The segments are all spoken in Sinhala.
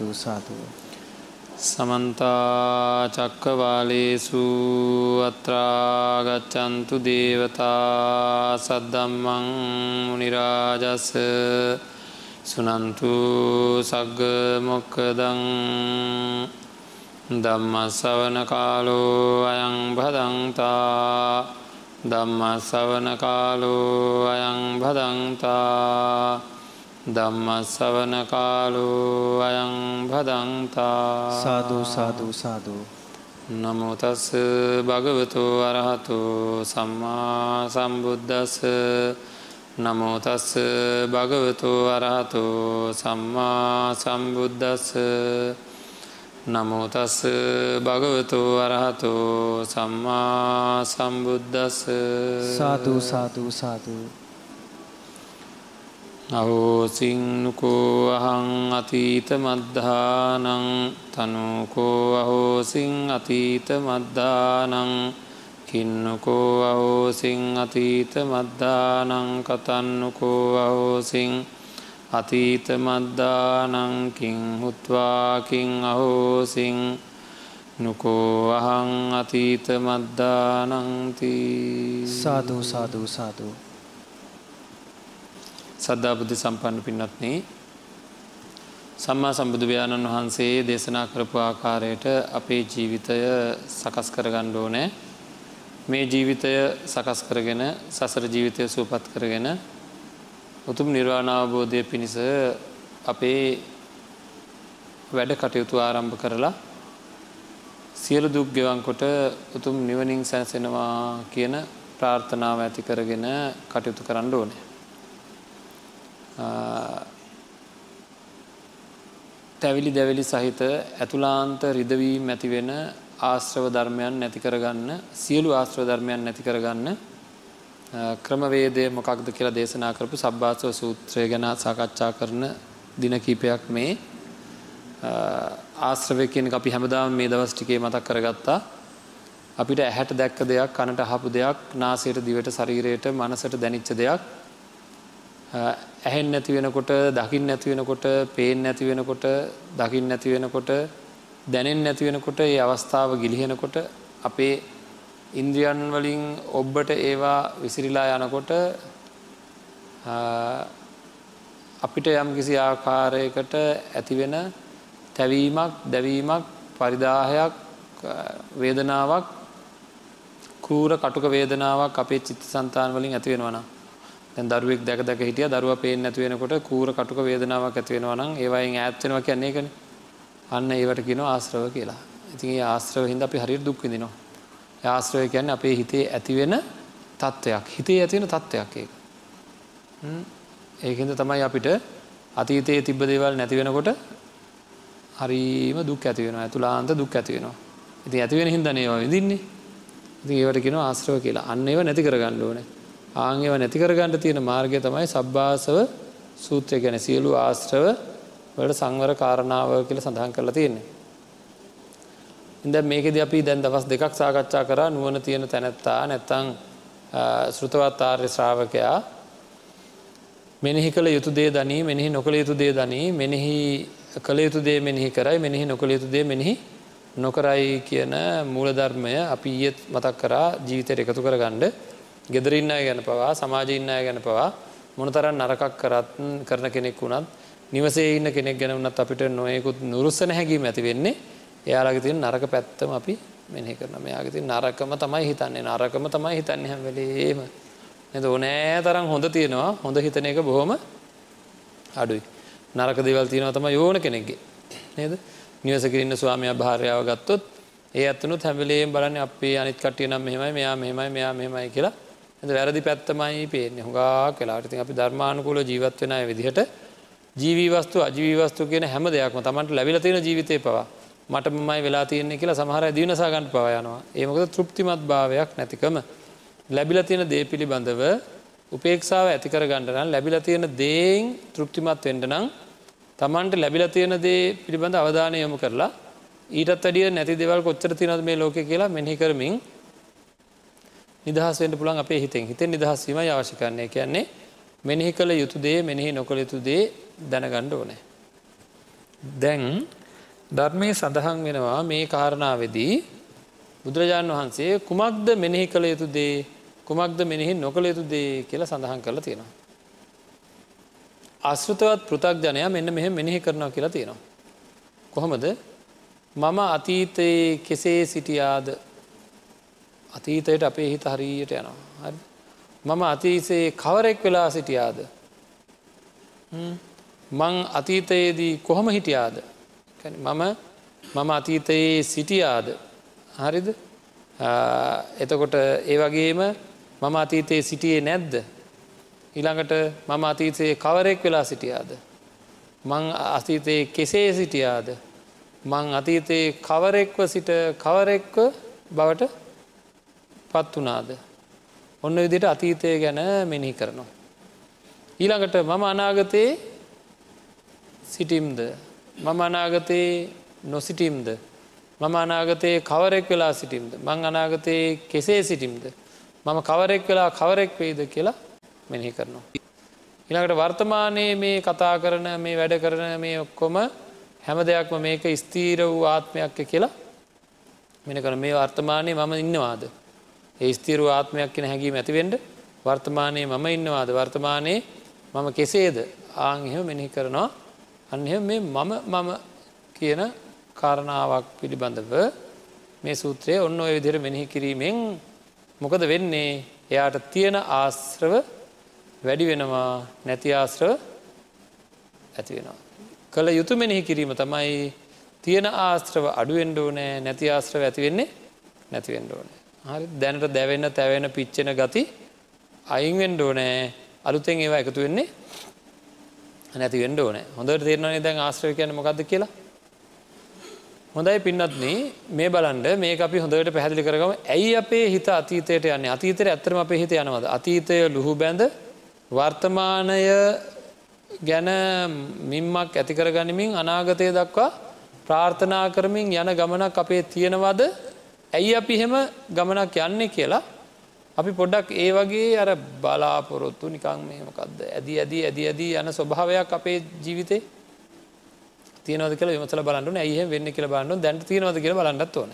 සාධූ සාධුව. සමන්තා චක්කවාලේසු අත්‍රාගච්චන්තු දේවතා සද්දම්මං මනිරාජස සුනන්තු සග්ග මොක්කදං දම්මස්සවන කාලෝ අයං භදන්තා. දම්මස්සවන කාලෝ අයං භදන්තා. දම්මස්සවන කාලෝ අයං භදන්තා සාධූ සාධූ සාධූ. නමුතස් භගවතු අරහතු සම්මා සම්බුද්ධස නමෝතස්ස භගවතු අරහතු සම්මා සම්බුද්ධස්ස නමෝතස්ස භගවතු අරහතු සම්මා සම්බුද්ධස්ස සාධූ සාධූ සාධූ. අහෝසිංනුකෝ අහං අතීත මද්ධානං තනුකෝ අහෝසිං අතීත මද්ධානං කින්නකෝ අහෝසිං අතීත මද්ධානං කතන්නුකෝ අහෝසිං අතීත මද්දානංකින් හුත්වාකින් අහෝසිං නුකෝ අහං අතීත මද්දානංති සාධූ සාධූ සාධූ. සද්ධාබුද්ධ සම්පන්න පින්නත්න සම්මා සම්බුදුරජාණන් වහන්සේ දේශනා කරපු ආකාරයට අපේ ජීවිතය සකස් කරගණ්ඩෝ නෑ මේ ජීවිතය සකස් කරගෙන සසර ජීවිතය සූපත් කරගෙන උතුම් නිර්වාණාවබෝධය පිණිස අපේ වැඩ කටයුතු ආරම්භ කරලා සියලු දුක් ගෙවන්කොට උතුම් නිවනින් සැනසෙනවා කියන ප්‍රාර්ථනාව ඇති කරගෙන කටයුතු කරන්න ඕනේ. තැවිලි දැවිලි සහිත ඇතුලාන්ත රිදවීම් ඇතිවෙන ආශ්‍රව ධර්මයන් නැති කරගන්න සියලු ආශ්‍රව ධර්මයන් නැති කරගන්න ක්‍රමවේදය මොකක්ද කියලා දේශනා කරපු සබ්භාසව සූත්‍රය ගැන සාකච්ඡා කරන දින කීපයක් මේ. ආශ්‍රවය කියන අපි හැමදාම මේ දවස් ටිකේ මතක් කරගත්තා. අපිට ඇහැට දැක්ක දෙයක් කනට අහපු දෙයක් නාසයට දිවට ශරීරයට මනසට දැනිච්ච දෙයක්. ඇහෙන් නැති වෙනකොට දකිින් නැති වෙනකොට පේෙන් නැති වෙනකොට දකිින් නැති වෙනකොට දැනෙන් නැති වෙනකොට ඒ අවස්ථාව ගිලිහෙනකොට අපේ ඉන්ද්‍රියන් වලින් ඔබ්බට ඒවා විසිරිලා යනකොට අපිට යම් කිසි ආකාරයකට ඇතිවෙන තැවීමක් දැවීමක් පරිදාහයක් වේදනාවක් කූර කටුක වේදනාවක් අපේ චිත්ත සන්තාන් වලින් ඇතිවෙනවනම් දැන් දරුවෙක් දැක දැක හිටිය දරුව පේෙන් නැති වෙනකොට කූර කටුක වේදනාවක් ඇති වෙනවා නම් ඒවයින් ඈත්වෙනවා කියන්නේ එකනේ අන්න ඒවට කියනවා ආශ්‍රව කියලා. ඉතින් ඒ ආශ්‍රව හින්දා අපි හරියට දුක් විඳිනවා. ඒ ආශ්‍රවය කියන්නේ අපේ හිතේ ඇතිවෙන තත්ත්වයක්. හිතේ ඇතිවෙන තත්ත්වයක් ඒක. ඒකින්ද තමයි අපිට අතීතයේ තිබ්බ දේවල් නැති වෙනකොට හරිම දුක් ඇති වෙනවා. ඇතුළාන්ත දුක් ඇති වෙනවා. ඉතින් ඇති වෙන හින්දානේ ඒවා විඳින්නේ. ඉතින් ඒවට කියනවා ආශ්‍රව කියලා. අන්න ඒවා නැති කරගන්න ඕනේ. ආන් ඒවා නැති කරගන්න තියෙන මාර්ගය තමයි සබ්බාසව සූත්‍රය ගැන සියලු ආශ්‍රව වලට සංවර කාරණාව කියල සඳහන් කරලා තියෙන්නේ. ඉද මේකෙද අපි දැන් දවස් දෙකක් සාකච්ඡා කර නුවන තියෙන තැනැත්තා නැත්තං ශෘතවත් ආර්ය ශ්‍රාවකයා මෙනෙහි කළ යුතු දේ දනී මෙනෙහි නොකළ යුතු දේ දනී මෙනෙහි කළ යුතු දේ මෙනෙහි කරයි මෙනෙහි නොකළ යුතු දේ මෙනෙහි නොකරයි කියන මූලධර්මය අපි ඊයත් මතක් කරා ජීවිතයට එකතු කර ගණ්ඩ ගෙදරන්න අය ගැන පවා සමාජඉන්න අය ගැන පවා මොනතරන් නරකක් කරත් කරන කෙනෙක් වුණත් නිවසේ ඉන්න කෙනෙක් ගැන වනත් අපිට නොයෙකුත් නුරුස්සන හැකීම ඇති වෙන්නේ එයාලගේ තින් නරක පැත්තම අපි මෙනෙහි කරන මෙයාගේ තින් නරකම තමයි හිතන්නේ. නරකම තමයි හිතන්න හැවලේම නැද? ඕනෑ තරම් හොඳ තියෙනවා. හොඳ හිතන එක බොහොම අඩුයි. නරක දෙවල් තියෙනවා තම යෝන කෙනෙක්ගේ. නේද? නිවසකිරන්න ස්වාමය භාරයාව ගත්තොත් ඒ ඇත්තනුත් හැබලේ බලන්න අපේ අනිත් කටිය නම් මෙහෙමයි මෙයා මෙහෙමයි මෙයා මෙහෙමයි කියලා වැරදි පැත්තමයි පේන්නේ. හුඟා කලාට අපි ධර්මානුකූල ජීවත් වෙන විදිහට ජීවී වස්තු අජීවී වස්තු කියන හැම දෙයක්ම තමන්ට ලැබිල තියෙන ජීවිතය පවා මට මයි වෙලා තියන්නේ කියලා සමහර දිනසාගන්න පවයනවා ඒමකද තෘප්තිමත් භාවයක් නැතිකම. ලැබිල තියෙන දේ පිළිබඳව උපේක්ෂාව ඇතිකර ගණඩනම් ලැබිල තියෙන දේෙන් තෘප්තිමත් වෙන්ඩ නම් තමන්ට ලැබිල තියෙන දේ පිළිබඳ අවධානය යොමු කරලා ඊටත් අඩිය නැති දෙවල් කොච්චර තිනද මේ ලෝක කියලා මෙහි කරමින් නිදහස් වෙන්ට පුළන් අපේ හිතෙන් හිතෙන් නිදහස්වීම අවශ්‍ය කරන්නේ කියන්නේ මෙනෙහි කළ යුතු දේ මෙනෙහි නොකළ යුතු දේ දැනගණ්ඩ ඕනෑ. දැන් ධර්මය සඳහන් වෙනවා මේ කාරණාවදී බුදුරජාණන් වහන්සේ කුමක්ද මෙනෙහි කළ යුතු දේ කුමක්ද මෙනෙහි නොකළ යුතු දේ කියලා සඳහන් කරලා තියෙනවා. අශෘතවත් පෘතක් ජනයා මෙන්න මෙහෙ මෙනෙහි කරනවා කියලා තියෙනවා. කොහොමද මම අතීතයේ කෙසේ සිටියාද අතීතයට අපේ හිත හරියට යනවා. හරි. මම අතීසේ කවරෙක් වෙලා සිටියාද? මං අතීතයේදී කොහොම හිටියාද? මම මම අතීතයේ සිටියාද? හරිද? එතකොට ඒ වගේම මම අතීතයේ සිටියේ නැද්ද? ඊළඟට මම අතීතයේ කවරෙක් වෙලා සිටියාද? මං අතීතයේ කෙසේ සිටියාද? මං අතීතයේ කවරෙක්ව සිට කවරෙක්ව බවට පත් වනාද ඔන්න විදිට අතීතය ගැන මෙනෙහි කරනවා. ඊළඟට මම අනාගතයේ සිටිම්ද? මම අනාගතයේ නොසිටිම්ද? මම අනාගතයේ කවරෙක් වෙලා සිටිම්ද? මං අනාගතයේ කෙසේ සිටිම්ද? මම කවරෙක් වෙලා කවරෙක් වෙයිද කියලා මෙනෙහි කරනවා. ඉළඟට වර්තමානයේ මේ කතා කරන මේ වැඩ කරන මේ ඔක්කොම හැම දෙයක්ම මේක ස්තීර වූ ආත්මයක් කියලා මෙන කර මේ වර්තමානය මම ඉන්නවාද? ඒ ස්තීරු ආත්මයක් කියෙන හැකීම ඇතිවෙන්ඩ වර්තමානයේ මම ඉන්නවාද වර්තමානයේ මම කෙසේද ආං එහෙම මෙනෙහි කරනවා අන්න මේ මම මම කියන කාරණාවක් පිළිබඳව මේ සූත්‍රය ඔන්න ඔය විදිර මෙනෙහි කිරීමෙන් මොකද වෙන්නේ එයාට තියෙන ආශ්‍රව වැඩි වෙනවා නැති ආශ්‍රව ඇති වෙනවා. කළ යුතු මෙනෙහි කිරීම තමයි තියෙන ආශ්‍රව අඩුවෙන්ඩෝ නෑ නැති ආශ්‍රව ඇතිවෙන්නේ නැතිවෙන්ඩෝනෑ. හරි දැනට දැවෙන්න තැවෙන පිච්චෙන ගති අයින්වෙන්ඩෝ නෑ අලුතෙන් ඒවා එකතු වෙන්නේ නැති වෙන්ඩ ඕන. හොඳට තේරනේ දැන් ආශ්‍රය කියන මොකක්ද කියලා? හොඳයි පින්නත්න මේ බලන්ඩ මේ අපි හොඳට පැහැදිලි කරගම. ඇයි අපේ හිත අතීතයට යන්න? අතීතර ඇත්තරම අපේ හිත යනවද? අතීතය ලුහු බැඳ වර්තමානය ගැන මින්මක් ඇතිකර ගනිමින් අනාගතය දක්වා ප්‍රාර්ථනා කරමින් යන ගමනක් අපේ තියෙනවද? ඇයි අපි හෙම ගමනක් යන්නේ කියලා? අපි පොඩ්ඩක් ඒ වගේ අර බලාපොරොත්තු නිකං මෙහමකක්ද ඇදී ඇදී ඇදී ඇදී යන ස්වභාවයක් අපේ ජීවිතේ තියනවද කියල විමසල බලන්නු ඇහ වෙන්න කියල බලන්නු දැන්ට තියෙනවද කියල බලන්නත් ඕන.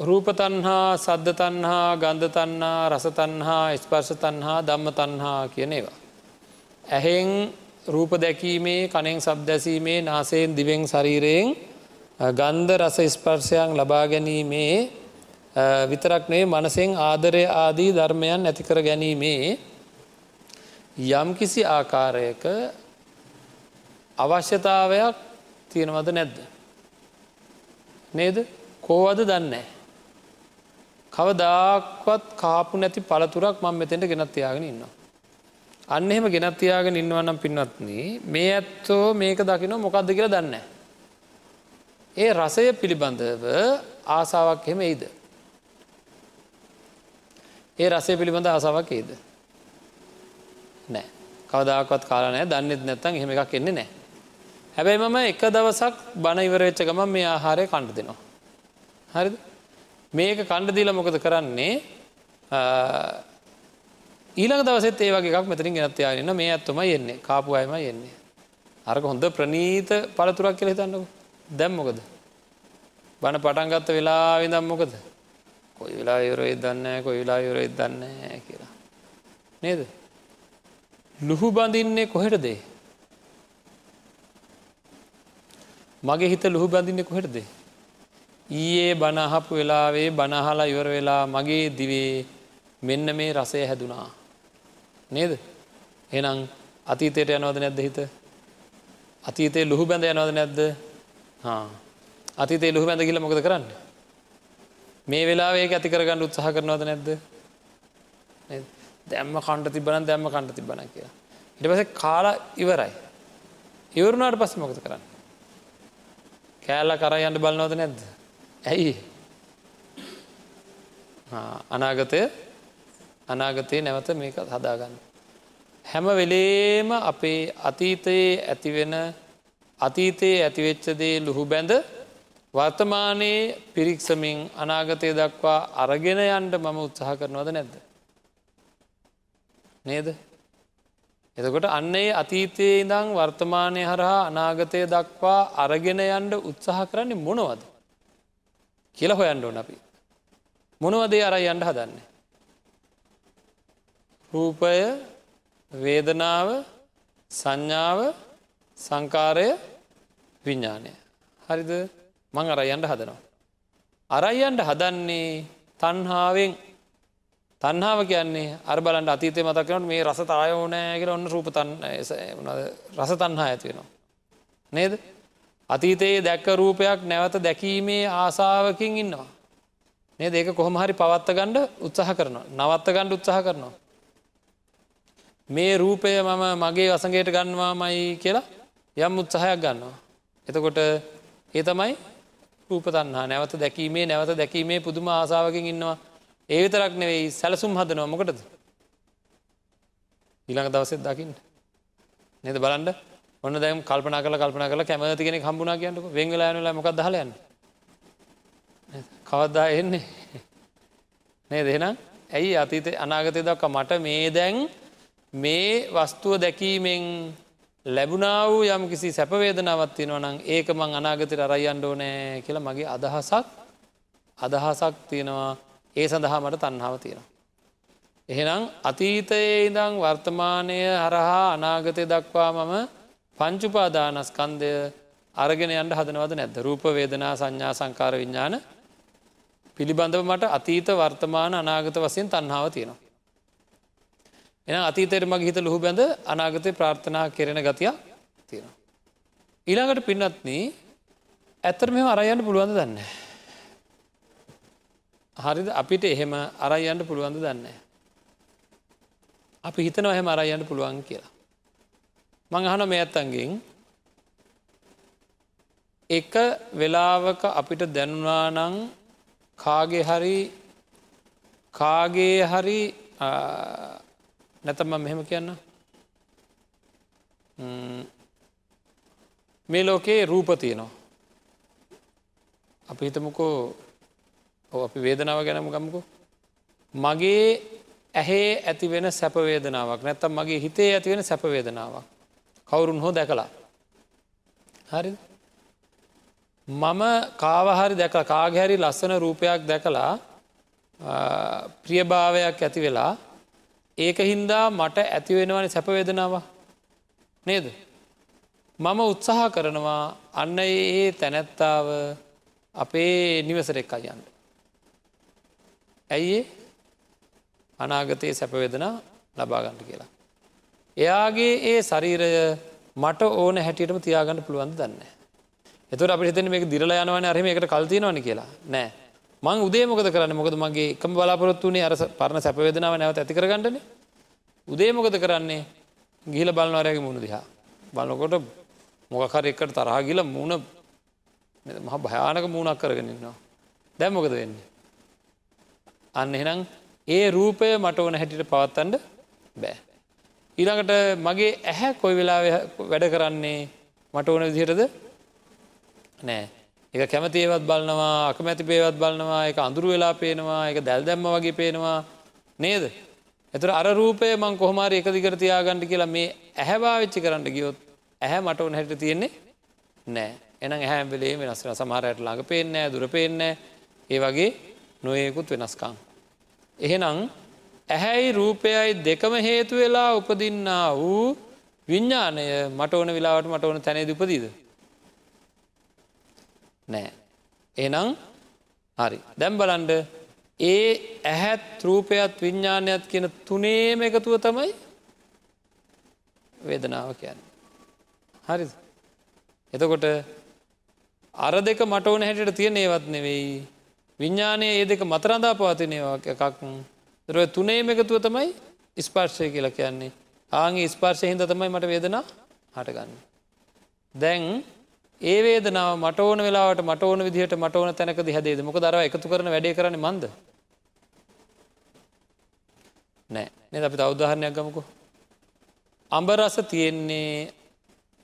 රූපතන්හා සද්ධතන්හා ගන්ධතන්හා රසතන්හා ස්පර්ශතන්හා ධම්ම තන්හා කියන ඒවා. ඇහෙෙන් රූප දැකීමේ කනෙන් සබ් දැසීමේ නාසයෙන් දිවෙන් ශරීරයෙන් ගන්ධ රස ස්පර්ශයන් ලබා ගැනීමේ විතරක්නේ මනසෙන් ආදරය ආදී ධර්මයන් ඇතිකර ගැනීමේ යම් කිසි ආකාරයක අවශ්‍යතාවයක් තියෙනවද නැද්ද. නේද කෝවද දන්නේ. කවදාක්වත් කාපු නැති පළතුරක් මං මෙතෙන්ට ගෙනත් තියාගෙන ඉන්නවා. අන්න එහෙම ගෙනත් තියාගෙන ඉන්නවනම් පින්වත්න මේ ඇත්තෝ මේක දකින මොකක්ද කියලා දන්නේ. ඒ රසය පිළිබඳව ආසාවක් එහෙම එයිද. ඒ රසය පිළිබඳ ආසාවක් ඒද. නෑ කවදාකත් කාලනෑ දන්නෙත් නැත්තන් එහෙම එකක් එන්නේ නෑ. හැබැයි මම එක දවසක් බණ ඉවරවෙච්ච ගම මේ ආහාරය කණ්ඩ දෙනවා. හරිද මේක කණ්ඩදීල මොකද කරන්නේ ඊළඟ දවසෙත් ඒ වගේ එකක් මෙතරින් ගෙනත්තියාගන්න මේ ඇත්තම එන්නේ කාපු අයම එන්නේ. අරක හොඳ ප්‍රනීත පළතුරක් කියල හිතන්නකු දැම්මොකද. බණ පටන්ගත්ත වෙලා විදම් මොකද. කොයි වෙලා යුරයි දන්න කොයි වෙලා යුරයි දන්න කියලා. නේද. ලුහු බඳින්නේ කොහෙට දේ. මගේ හිත ලුහු බඳින්නේ කොහෙට දේ. ඊයේ බණහපු වෙලාවේ බණහලා ඉවර වෙලා මගේ දිවේ මෙන්න මේ රසය හැදුනා. නේද. එනම් අතීතයට යනවද නැද්ද හිත. අතීතයේ ලුහු බැඳ යනවද නැද්ද අතීතේ ලුහු බැඳ කියල මොකද කරන්න. මේ වෙලාවේ ඇති කරගන්න උත්සාහ කරනවද නැද්ද. දැම්ම කණ්ඩ තිබන දැම්ම කණ්ඩ තිබන කියලා. ඉට පස කාලා ඉවරයි. ඉවරුණාට පස්ස මොකද කරන්න. කෑල්ල කර යන්න බලනවද නැද්ද. ඇයි අනාගතය අනාගතයේ නැවත මේක හදාගන්න. හැම වෙලේම අපේ අතීතයේ ඇතිවෙන අතීතයේ ඇතිවෙච්චදේ ලුහු බැඳ වර්තමානයේ පිරික්සමින් අනාගතය දක්වා අරගෙන යන්ට මම උත්සාහ කරනවද නැද්ද. නේද. එතකොට අන්නේ අතීතයේ ඉඳං වර්තමානය හරහා අනාගතය දක්වා අරගෙන යන්ඩ උත්සාහ කරන්නේ මොනවද කියල හොයන්ඩ ඕන අපි මොනවදේ අර යන්ඩ හදන්නේ රූපය වේදනාව සංඥාව සංකාරය විඤ්ඥානය හරිද මං අරයන්ට හදනවා. අරයියන්ට හදන්නේ තන්හාාවෙන් තන්හාාව කියන්නේ අර බලන්ට අතීතය මතකනට මේ රස තායෝනෑ කියල ඔන්න රූපතන් රස තන්හා ඇතිවෙනවා. නේද? අතීතයේ දැක්ක රූපයක් නැවත දැකීමේ ආසාාවකින් ඉන්නවා. මේ දෙක කොහොම හරි පවත්ත ගණ්ඩ උත්සාහ කරනවා නවත්ත ගණ්ඩ උත්සාහ කරනවා. මේ රූපය මම මගේ වසගේට ගන්නවාමයි කියලා යම් උත්සාහයක් ගන්නවා. එතකොට ඒ තමයි රූප තන්හා නැවත දැකීමේ නැවත දැකීමේ පුදුම ආසාාවකින් ඉන්නවා. ඒ විතරක් නෙවෙයි සැලසුම් හදනවා. මොකටද? ඊළඟ දවසෙත් දකින්න. නද බලන්ඩ ඔන්න දැම් කල්පන කල කල්පන කල කැමති කෙනෙ හම්බුනා කියන්නක. වෙංගලයනල මොකක් දහලයන්න කවද්දා එන්නේ? නේ දෙනම් ඇයි අතීත අනාගතය දක්ක මට මේ දැන් මේ වස්තුව දැකීමෙන් ලැබුණා වූ යම් කිසි සැපවේදනාවත් තියෙනවා නම් ඒක මං අනාගතයට අරයියන්ඩ ඕනෑ කියලා මගේ අදහසක් අදහසක් තියෙනවා ඒ සඳහා මට තන්හාව තියෙනවා. එහෙනම් අතීතයේ ඉඳං වර්තමානය හරහා අනාගතය දක්වා මම පංචුපාදානස්කන්දය අරගෙන යන්ට හදනවද නැද රූප වේදනා සංඥා සංකාර විඤ්ඥාන පිළිබඳව මට අතීත වර්තමාන අනාගත වසයෙන් තන්හාව තියෙනවා. එන අතීතයට මගේ හිත ලොහු බැඳ අනාගතය ප්‍රාර්ථනා කෙරෙන ගතියක් තියෙනවා. ඊළඟට පින්නත්න ඇත්තර මෙම අරයන්න පුළුවන්ද දන්න. හරිද අපිට එහෙම අරයන්ට පුළුවන්ද දන්න. අපි හිතනව එහෙම අරයන්ට පුළුවන් කියලා. මං අහන මේ ඇත්තන්ගෙන් එක වෙලාවක අපිට දැනුනා නං කාගේ හරි කාගේ හරි නැතම මෙහෙම කියන්න? මේ ලෝකයේ රූප තියනවා. අපි හිතමුකෝ අපි වේදනාව ගැනම ගමකු. මගේ ඇහේ ඇතිවෙන සැපවේදනාවක් නැත්තම් මගේ හිතේ ඇතිවෙන සැපවේදනාවක් කවුරුන් හෝ දැකලා. හරි මම කාවහරි දැකලා කාගහැරි ලස්සන රූපයක් දැකලා ප්‍රියභාවයක් ඇති වෙලා ඒක හින්දා මට ඇතිවෙනවන සැපවේදනාව නේද. මම උත්සාහ කරනවා අන්න ඒ තැනැත්තාව අපේ නිවසරෙක් අයන්න. ඇයි අනාගතයේ සැපවේදනා ලබාගන්නට කියලා. එයාගේ ඒ ශරීරය මට ඕන හැටියටම තියාගන්න පුළුවන්ද දන්න. එතුර අපි හිතන මේ දිරල යනවන අරම එකට කල්තියනවන කියලා නෑ මං උදේ මොකද කරන්න? මොකද මගේ එකම බලාපොරොත්තුනේ අර පරණ සැපවේදනාව නැවත ඇති කරගන්නන. උදේ මොකද කරන්නේ? ගිහිල බලනවරයාගේ මුණ දිහා. බලනකොට මොකකර එකට තරහා ගිල මුණ මහ භයානක මූුණක් කරගෙනන්නවා දැම් මොකද වෙන්නේ? අන්න එහෙනම් ඒ රූපය මට ඕන හැටිට පවත්තන්ඩ බෑ. ඊළඟට මගේ ඇහැ කොයි වෙලා වැඩ කරන්නේ? මට ඕන විදිහටද? නෑ. එක කැමති ඒවත් බලනවා අකමැති පේවත් බලනවා එක අඳුරු වෙලා පේනවා එක දැල් දැම්ම වගේ පේනවා නේද. එතුර අර රූපය මං කොහොමාර එක දිකර තියාගන්නඩ කියලා මේ ඇහැවාවිච්චි කරන්න ගියොත් ඇහැ මට ඕන හැට තියෙන්නේ නෑ එන හැබලේ වෙනස්න සමහරයට ළඟ පේනෑ දුර පේනෑ ඒ වගේ නොයෙකුත් වෙනස්කං. එහෙනම් ඇහැයි රූපයයි දෙකම හේතු වෙලා උපදින්නා වූ විඤ්ඥානය මට ඕන වෙලාවට මට ඕන තැනේ උපදීද. නෑ. එනම් හරි දැම් බලන්ඩ ඒ ඇහැත් රූපයත් විඤ්ඥානයත් කියන තුනේම එකතුව තමයි වේදනාව කියන්න. හරි එතකොට අර දෙක මට ඕන හැටියට තියෙන ඒවත් නෙවෙයි විඤ්ඥානය ඒ දෙක මතරඳා පවතිනයවා එකක් දරුව තුනේම එකතුව තමයි ස්පර්ශය කියලා කියන්නේ ආගේ ස්පර්ශය හිද තමයි මට වේදනා හටගන්න. දැන් ඒ වේදනාව මට ඕන වෙලාවට මට ඕන විදිහට මට ඕන තැනකද හැදේද මොක දරව එකතු කරන වැඩේ කරන මන්ද? නෑ. නෙ අපි තවදාහරණයක් ගමකු. අඹ රස තියෙන්නේ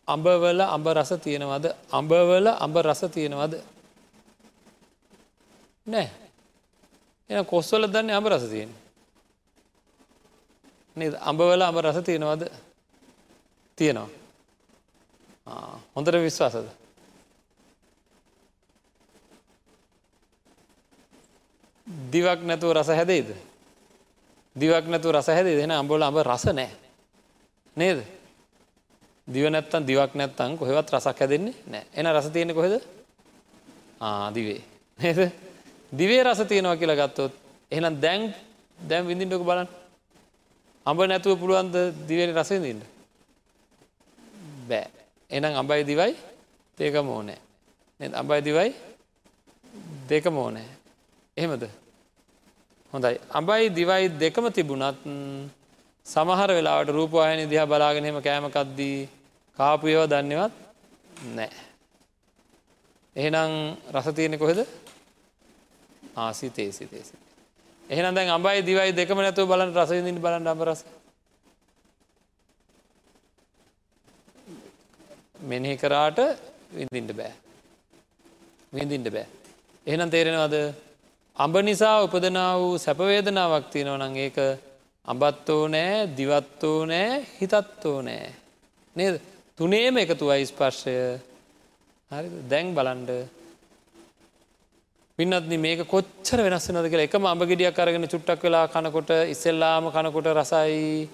අඹවල අඹ රස තියෙනවද? අඹවල අඹ රස තියෙනවද? නෑ. එ කොස්වල දන්න අඹ රස තියෙන නේද? අඹවල අඹ රස තියෙනවද? තියෙනවා. හොඳට විශ්වාසද? දිවක් නැතුව රස හැදේද දිවක් නැතුව රස හැදේ දෙෙන අම්බොල අඹ රස නෑ නේද? දිව නැත්තන් දිවක් නැත්තං කොහෙවත් රසක් හැදෙන්නේ නෑ එන රස තියෙන කොහෙද? ආදිවේ නේද? දිවේ රස තියෙනවා කියලා ගත්තොත් එහෙනම් දැන් දැම් විඳින්ටක බලන්න. අඹ නැතුව පුළුවන්ද දිවෙන රසවිඳන්න බෑ. එනම් අඹයි දිවයි දෙක මෝනෑ අඹයි දිවයි දෙක මෝනෑ එහෙමද? හොඳයි. අඹයි දිවයි දෙකම තිබුණත් සමහර වෙලාට රූපවායන දිහා බලාගෙනහෙම කෑමකක්දී කාපු ඒව දන්නවත් නෑ එහෙනම් රස තියෙනෙ කොහෙද? ආසි තේසි තේසි. එහෙනම් දැන් අඹයි දිවයි දෙකම නැතුව බලන් රසවිඳින් බලන්න අඹ රස. මෙනෙහි කරාට විඳින්ට බෑ. විඳින්ට බෑ. එහෙනම් තේරෙනවද? අඹ නිසා උපදනා වූ සැපවේදනාවක් තියෙනව නං ඒක අඹත්තෝ නෑ දිවත්තෝ නෑ හිතත්තෝ නෑ නේද? තුනේම එකතු අයි ස්පර්ශය. හරි දැන් බලන්ඩ පින්නත්න මේක කොච්චර වෙනස් නද කියලා එකම අඹගෙඩියක් අරගෙන චුට්ටක් වෙලා කනකොට ඉස්සෙල්ලාම කනකොට රසයි.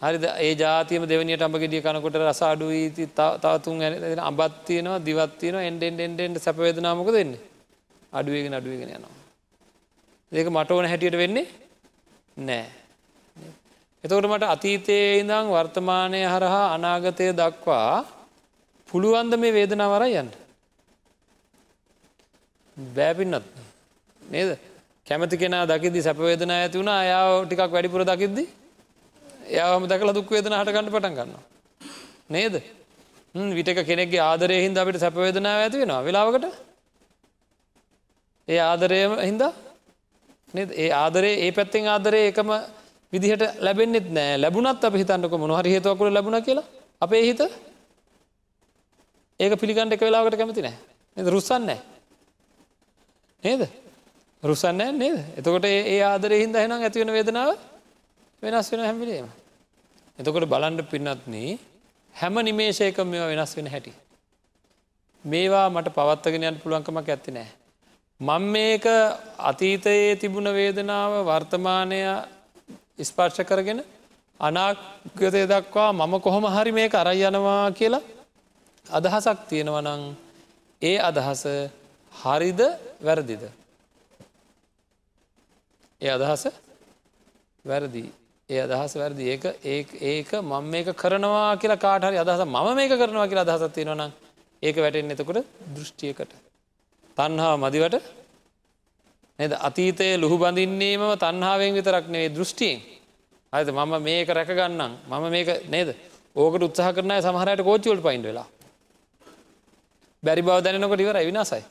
හරිද? ඒ ජාතියම දෙවනියට අඹගෙඩිය කනකොට රස අඩුවී තවතුන් අබත්තියනවා දිවත්තියන එන්ඩෙන් එන්ඩෙන්ට සැපවේදනාමක දෙන්න අඩුවගෙන අඩුවගෙන යනවා. ඒක මට ඕන හැටියට වෙන්නේ නෑ. එතකොට මට අතීතයේ ඉඳං වර්තමානය හරහා අනාගතය දක්වා පුළුවන්ද මේ වේදනාවරයි යන්න? බෑපින්නත් නේද? කැමති කෙන දකිදි සැපවේදන ඇති වුණ අයාව ටිකක් වැඩිපුර දකිද්දි එයාම දැකල දුක් වේදන හට ගන්න පටන් ගන්නවා. නේද? විටක කෙනෙක්ගේ ආදරය හින්ද අපිට සැපවේදනාව ඇති වෙනවා. වෙලාවකට? ඒ ආදරයම හින්දා ඒ ආදරේ ඒ පැත්තෙන් ආදරය එකම විදිහට ලැබෙන්නෙත් නෑ. ලැබුණත් අප හිතන්නක මොනහරි හේතුවකුල ලැබුණ කියලා අපේ හිත ඒක පිළිගන්ට එක වෙලාවට කැමති නෑ. රුස්සන්න නෑ. නේද? රුසන්නෑ නේද? එතකොට ඒ ආදරය හින්ද හෙනම් ඇතිවෙන වේදනාව වෙනස් වෙන හැමිලේම එතකොට බලන්ඩ පින්නත්න හැම නිමේශයකම මෙවා වෙනස් වෙන හැටි. මේවා මට පවත්තගෙනයන් පුළුවන්කමක් ඇත්ති නෑ. මං මේක අතීතයේ තිබුණ වේදනාව වර්තමානය ස්පර්ශ කරගෙන අනාගතය දක්වා මම කොහොම හරි මේ කරයි යනවා කියලා අදහසක් තියෙනවනං ඒ අදහස හරිද වැරදිද. ඒ අදහස වැරදි ඒ අදහස් වැරදි ඒක ඒක මං මේක කරනවා කියලා කාටහරි අදහස මම මේක කරනවා කියලා අදහසත් තියෙනවනම් ඒක වැටෙන් එතකොට දෘෂ්ටියකට. තන්හා මදිවට නද? අතීතයේ ලුහු බඳින්නේම තන්හාාවෙන් විතරක් නෙවේ දෘෂ්ටියෙන්. අද මම මේක රැකගන්නම් මම මේක නේද? ඕකට උත්සාහ කරන සමහරයට කෝච්චිවලට පයින්ඩ වෙලා. බැරි බව දැනකොට ඉවර විනාසයි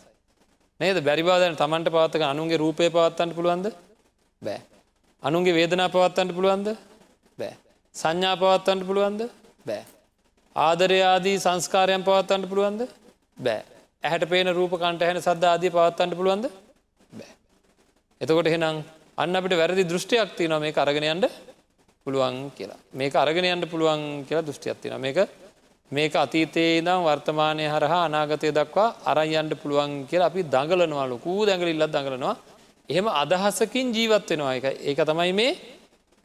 නේද? බැරි බාදන තමන්ට පවත්තක අනුන්ගේ රූපය පවත්තන්ට පුළුවන්ද? බෑ. අනුන්ගේ වේදනා පවත්තන්ට පුළුවන්ද? බෑ. සංඥා පවත්තන්ට පුළුවන්ද? බෑ. ආදරයාදී සංස්කාරයන් පවත්තන්ට පුළුවන්ද? බෑ. ඇහැට පේන රූප කන්ට හැන සද්ධ ආදී පවත්තන්ට පුළුවන්ද? බෑ. එතකොට එහෙනම් අන්න අපිට වැරදි දෘෂ්ටියක් තියනවා මේ අරගෙනයන්ට පුළුවන් කියලා. මේක අරගෙනයන්ට පුළුවන් කියලා දෘෂ්ටියක් තින මේක මේක අතීතයේ දම් වර්තමානය හරහා අනාගතය දක්වා අරයන්ට පුළුවන් කියලා අපි දඟලනවා. ලොකූ දැඟලිල්ලත් දඟලනවා. එහෙම අදහසකින් ජීවත් වෙනවා. එක ඒක තමයි මේ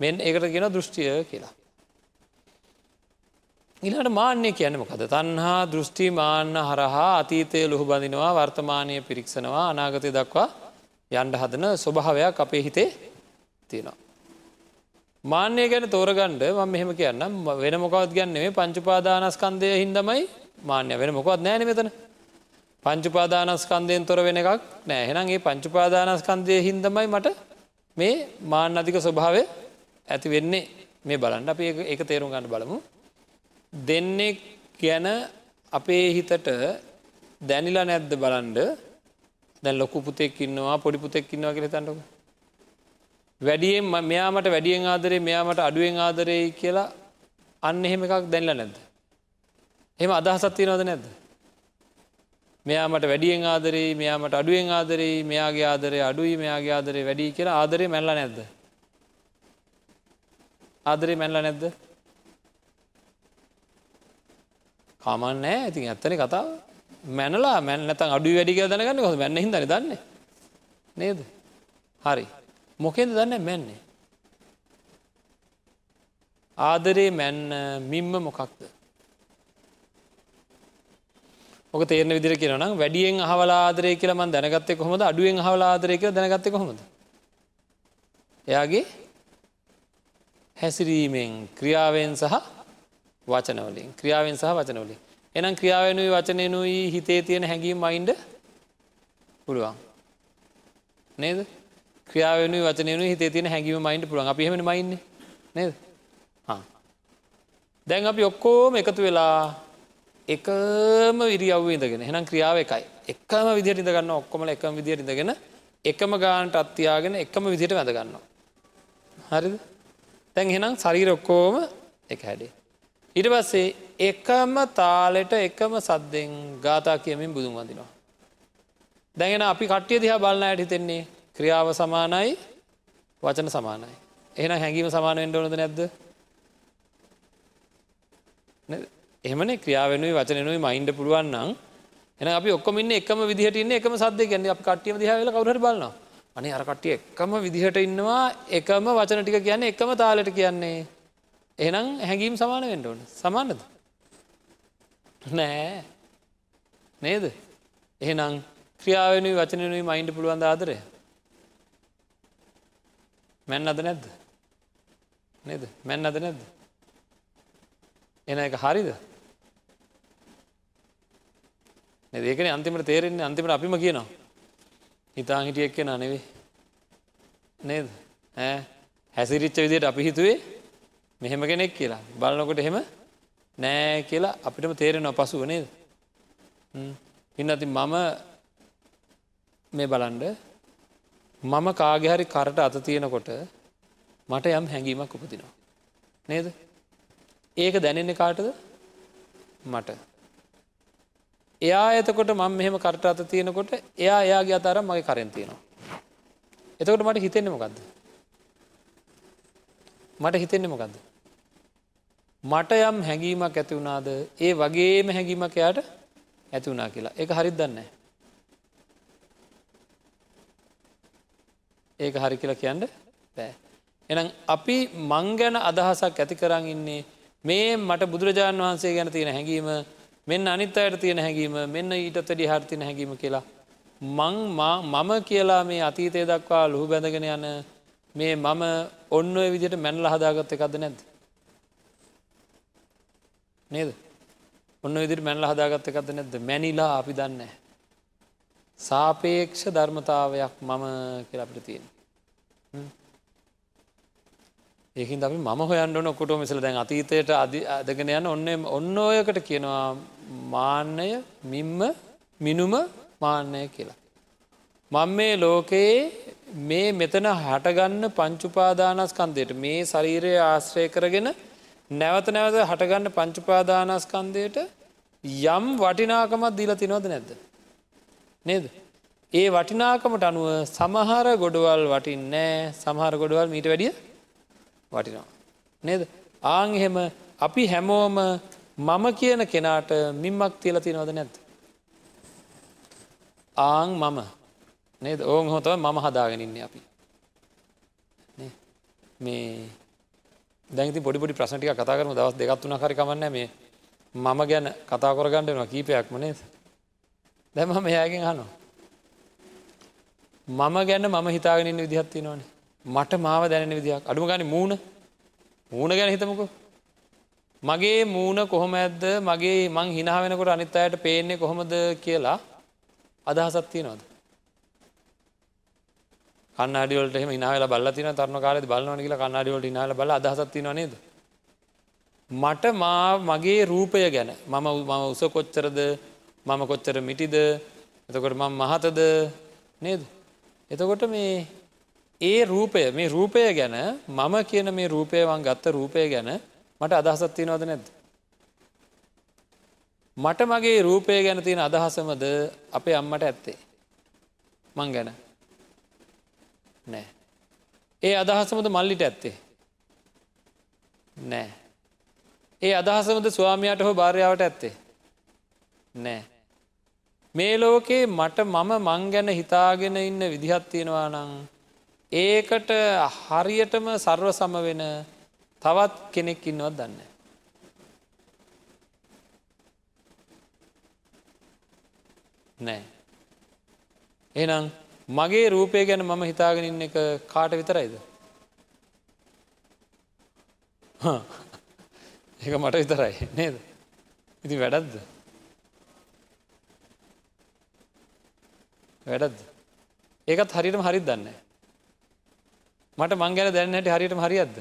මෙන් ඒකට ගෙන දෘෂ්ටිය කියලා. ඉලාට මාන්‍ය කියන්න මොකද තන්හා දෘෂ්ටි මාන්න හරහා අතීතය ලොහු බඳිනවා වර්තමානය පිරික්ෂනවා අනාගතය දක්වා යන්ඩ හදන ස්වභාවයක් අපේ හිතේ තියෙනවා. මාන්‍යය ගැන තෝරගණ්ඩ ම මෙහෙම කියන්න වෙන මොකවත් ගැන්නේ පංචුපාදානස්කන්දය හින්දමයි මාන්‍ය වෙන මොකවත් නෑන මෙතන. පංචුපාදානස්කන්දයෙන් තොර වෙන එකක් නෑහෙනගේ පංචුපාදානස්කන්දය හින්දමයි මට මේ මාන්න අධික ස්වභාවය ඇති වෙන්නේ. මේ බලන්න අප ඒක තේරුම් ගන්න බලමු. දෙන්නෙක් ගැන අපේ හිතට දැනිලා නැද්ද බලන්ඩ දැන් ලොකු පුතෙක් ඉන්නවා පොඩි පුතෙක් ඉන්නවා කියල තන්නක වැඩියෙන් මෙයාමට වැඩියෙන් ආදරේ මෙයාමට අඩුවෙන් ආදරේ කියලා අන්න එහෙම එකක් දැන්ල නැද්ද. එම අදහසත්තිය නොද නැද්ද. මෙයාමට වැඩියෙන් ආදරේ මෙයාමට අඩුවෙන් ආදරේ මෙයාගේ ආදරය අඩුයි මෙයාගේ ආදරේ වැඩි කියලා ආදරය මැල්ල නැද්ද. ආදරේ මැල්ල නැද්ද. කමන්නෑ ඉතින් ඇත්තන කතාව මැනලා මැන් නැතන් අඩු වැඩික දැනගන්න හො මැන්න හිදන දන්න. නේද? හරි. මොකෙද දන්න? මැන්නේ. ආදරේ මැන්න මිම්ම මොකක්ද? ඕක තේරන විදිර කියනම් වැඩියෙන් හවලාදරය කියලම දැනගත්තය කොහොමද? අඩුවෙන් හවලාදරය කියල දැනගත්තය කොහොමද? එයාගේ හැසිරීමෙන් ක්‍රියාවෙන් සහ වචනවලින් ක්‍රියාවෙන් සහ වචනවලින්. එනම් ක්‍රියාවෙනුයි වචනයනුයි හිතේ තියෙන හැඟීම් මයින්ඩ පුළුවන්. නේද? ක්‍රියාවෙන වචනයනු හිතේ තියෙන හැඟීම මයින්ට පුළුවන්. අපි හෙම මයින්න. නේද? දැන් අපි ඔක්කෝම එකතු වෙලා එකම විරියව්ව ඉදගෙන හෙනම් ක්‍රියාව එකයි. එකම විදිහට ඉඳගන්න ඔක්කොමල එකම විදිහට ඉඳගෙන එකම ගාන්ට අත්තියාගෙන එකම විදිහට වැඳගන්නවා. හරිද? තැන් හෙනම් ශරීර ඔක්කෝම එක හැඩේ. ඉට පස්සේ එකම තාලෙට එකම සද්දෙන් ගාතා කියමින් බුදුන් වඳනවා. දැගෙන අපි කට්ටිය දිහා බලන්න ඇයට හිතෙන්නේ ක්‍රියාව සමානයි වචන සමානයි. එහෙන හැඟීම සමාන වෙන්ඩ ඕනද නැද්ද? එහමන ක්‍රියාවෙනුයි වචනනුයි මයින්ඩ පුළුවන්නම් එන අපි ඔක්කමින්න එකම විදිහට ඉන්න එකම සද්ද ගැන්න අප කටියම දිහාවෙල කවුහට බලන්න අනේ අරකට්ටිය එකම විදිහට ඉන්නවා එකම වචන ටික කියන්නේ එකම තාලට කියන්නේ. එහෙනම් හැඟීම් සමාන වෙන්ඩ ඕන. සමානද? නෑ. නේද? එහෙනම් ක්‍රියාවෙනුයි වචනනුයි මයින්ඩ පුළුවන් ආදරය? මැන් අද නැද්ද? නේද? මැන් අද නැද්ද? එන එක හරිද? ඒකන අන්තිමට තේරෙන්නේ අන්තිමට අපිම කියනවා. හිතා හිටියෙක් කෙන නෙවේ නේද? හැසිරිච්ච විදියට අපි හිතුවේ මෙහෙම කෙනෙක් කියලා. බලනකොට එහෙම නෑ කියලා අපිටම තේරෙනවා පසුව නේද? ඉන්න ඇති මම මේ බලන්ඩ මම කාගෙහරි කරට අත තියෙනකොට මට යම් හැඟීමක් උපතිනවා නේද? ඒක දැනෙන්නේ කාටද? මට. එයා එතකොට මම මෙහෙම කරට අත තියෙනකොට එයා එයාගේ අතරම් මගේ කරෙන් තියෙනවා. එතකොට මට හිතෙන්නේ මොකක්ද මට හිතෙන්නේ මොකක්ද මට යම් හැඟීමක් ඇති වුණාද? ඒ වගේම හැඟීමක් එයාට ඇති වුණා කියලා. එක හරිත් දන්න ඒක හරි කියලා කියන්න බෑ. එනම් අපි මං ගැන අදහසක් ඇති කරන්න ඉන්නේ මේ මට බුදුරජාණන් වහන්සේ ගැන තියෙන හැඟීම මෙන්න අනිත් අයට තියෙන හැඟීම මෙන්න ඊටත් වැඩි හර්තින හැඟීම කියලා මං මම කියලා මේ අතීතය දක්වා ලොහු බැඳගෙන යන මේ මම ඔන්න ඔය විදිට මැනල හදාගත්ත එකක්ද නැද්ද? නේද? ඔන්න විදිරි මැනල හදාගත්ත එකක්ද නැද්ද? මැනිලා අපි දන්න සාපේක්ෂ ධර්මතාවයක් මම කියලා අපිට තියෙන ඒකින් අපි මම හොයන්න ඔකොට මිසල දැන් අතීතයට අදගෙන යන්න ඔන්න ඔන්න ඔයකට කියනවා මාන්නය මිම්ම මිනුම මාන්නය කියලා. මං මේ ලෝකයේ මේ මෙතන හටගන්න පංචුපාදානස්කන්දයට මේ ශරීරය ආශ්‍රය කරගෙන නැවත නැවත හටගන්න පංචුපාදානස්කන්දයට යම් වටිනාකමත් දීල තිනොද නැද්ද. නේද. ඒ වටිනාකමට අනුව සමහර ගොඩවල් වටින්නෑ සමහර ගොඩවල් මීට වැඩිය වටිනවා. නේද. ආං එහෙම අපි හැමෝම මම කියන කෙනාට මින්මක් තියල තිනවද නැද්ද. ආං මම නේද ඕන් හොතව මම හදාගෙනන්නේ අපි මේ දැති පොඩිපොඩි ප්‍රශ්ටික කතා කරම. දවස් දෙගත්තුන හරිකමන්න මේ. මම ගැන කතා කොරගන්නනවා කීපයක්ම නේද? දැම මෙයාගෙන් හනවා මම ගැන්න මම හිතාගෙනන්න විදිහත්ති නොනේ මට මාව දැනෙන විදිහක්. අඩුම ගනි මූුණ. මූුණ ගැන හිතමකු. මගේ මූුණ කොහොම ඇද්ද? මගේ මං හිනා වෙනකොට අනිත් අයට පේන්නේ කොහොමද කියලා අදහසත්තිය නොද කන්නඩිවලට එහම ඉනාල බල තින තරන කාලෙ බලන කියල කන්නඩිවලට ඉනාල බල අදහසත්ති නේද මට මා මගේ රූපය ගැන මම මම උස කොච්චරද මම කොච්චර මිටිද එතකොට මම මහතද නේද එතකොට මේ ඒ රූපය මේ රූපය ගැන මම කියන මේ රූපයවන් ගත්ත රූපය ගැන මට අදහසත් තියෙනවද නැද්ද. මට මගේ රූපය ගැන තියෙන අදහසමද අපේ අම්මට ඇත්තේ. මං ගැන නෑ. ඒ අදහසමද මල්ලිට ඇත්තේ. නෑ. ඒ අදහසමද ස්වාමයාට හෝ භාරයාවට ඇත්තේ. නෑ. මේ ලෝකේ මට මම මං ගැන හිතාගෙන ඉන්න විදිහත් තියෙනවා නං ඒකට හරියටම සර්ව සම වෙන තවත් කෙනෙක් ඉන්නවත් දන්න. නෑ. එනම් මගේ රූපය ගැන මම හිතාගෙන ඉන්න එක කාට විතරයිද. ඒක මට විතරයි නේද. ඉති වැඩක්ද. වැඩද. ඒකත් හරිටම හරිත් දන්න. මට මං ගැන දැන්න හැට හරිටම හරියද්ද.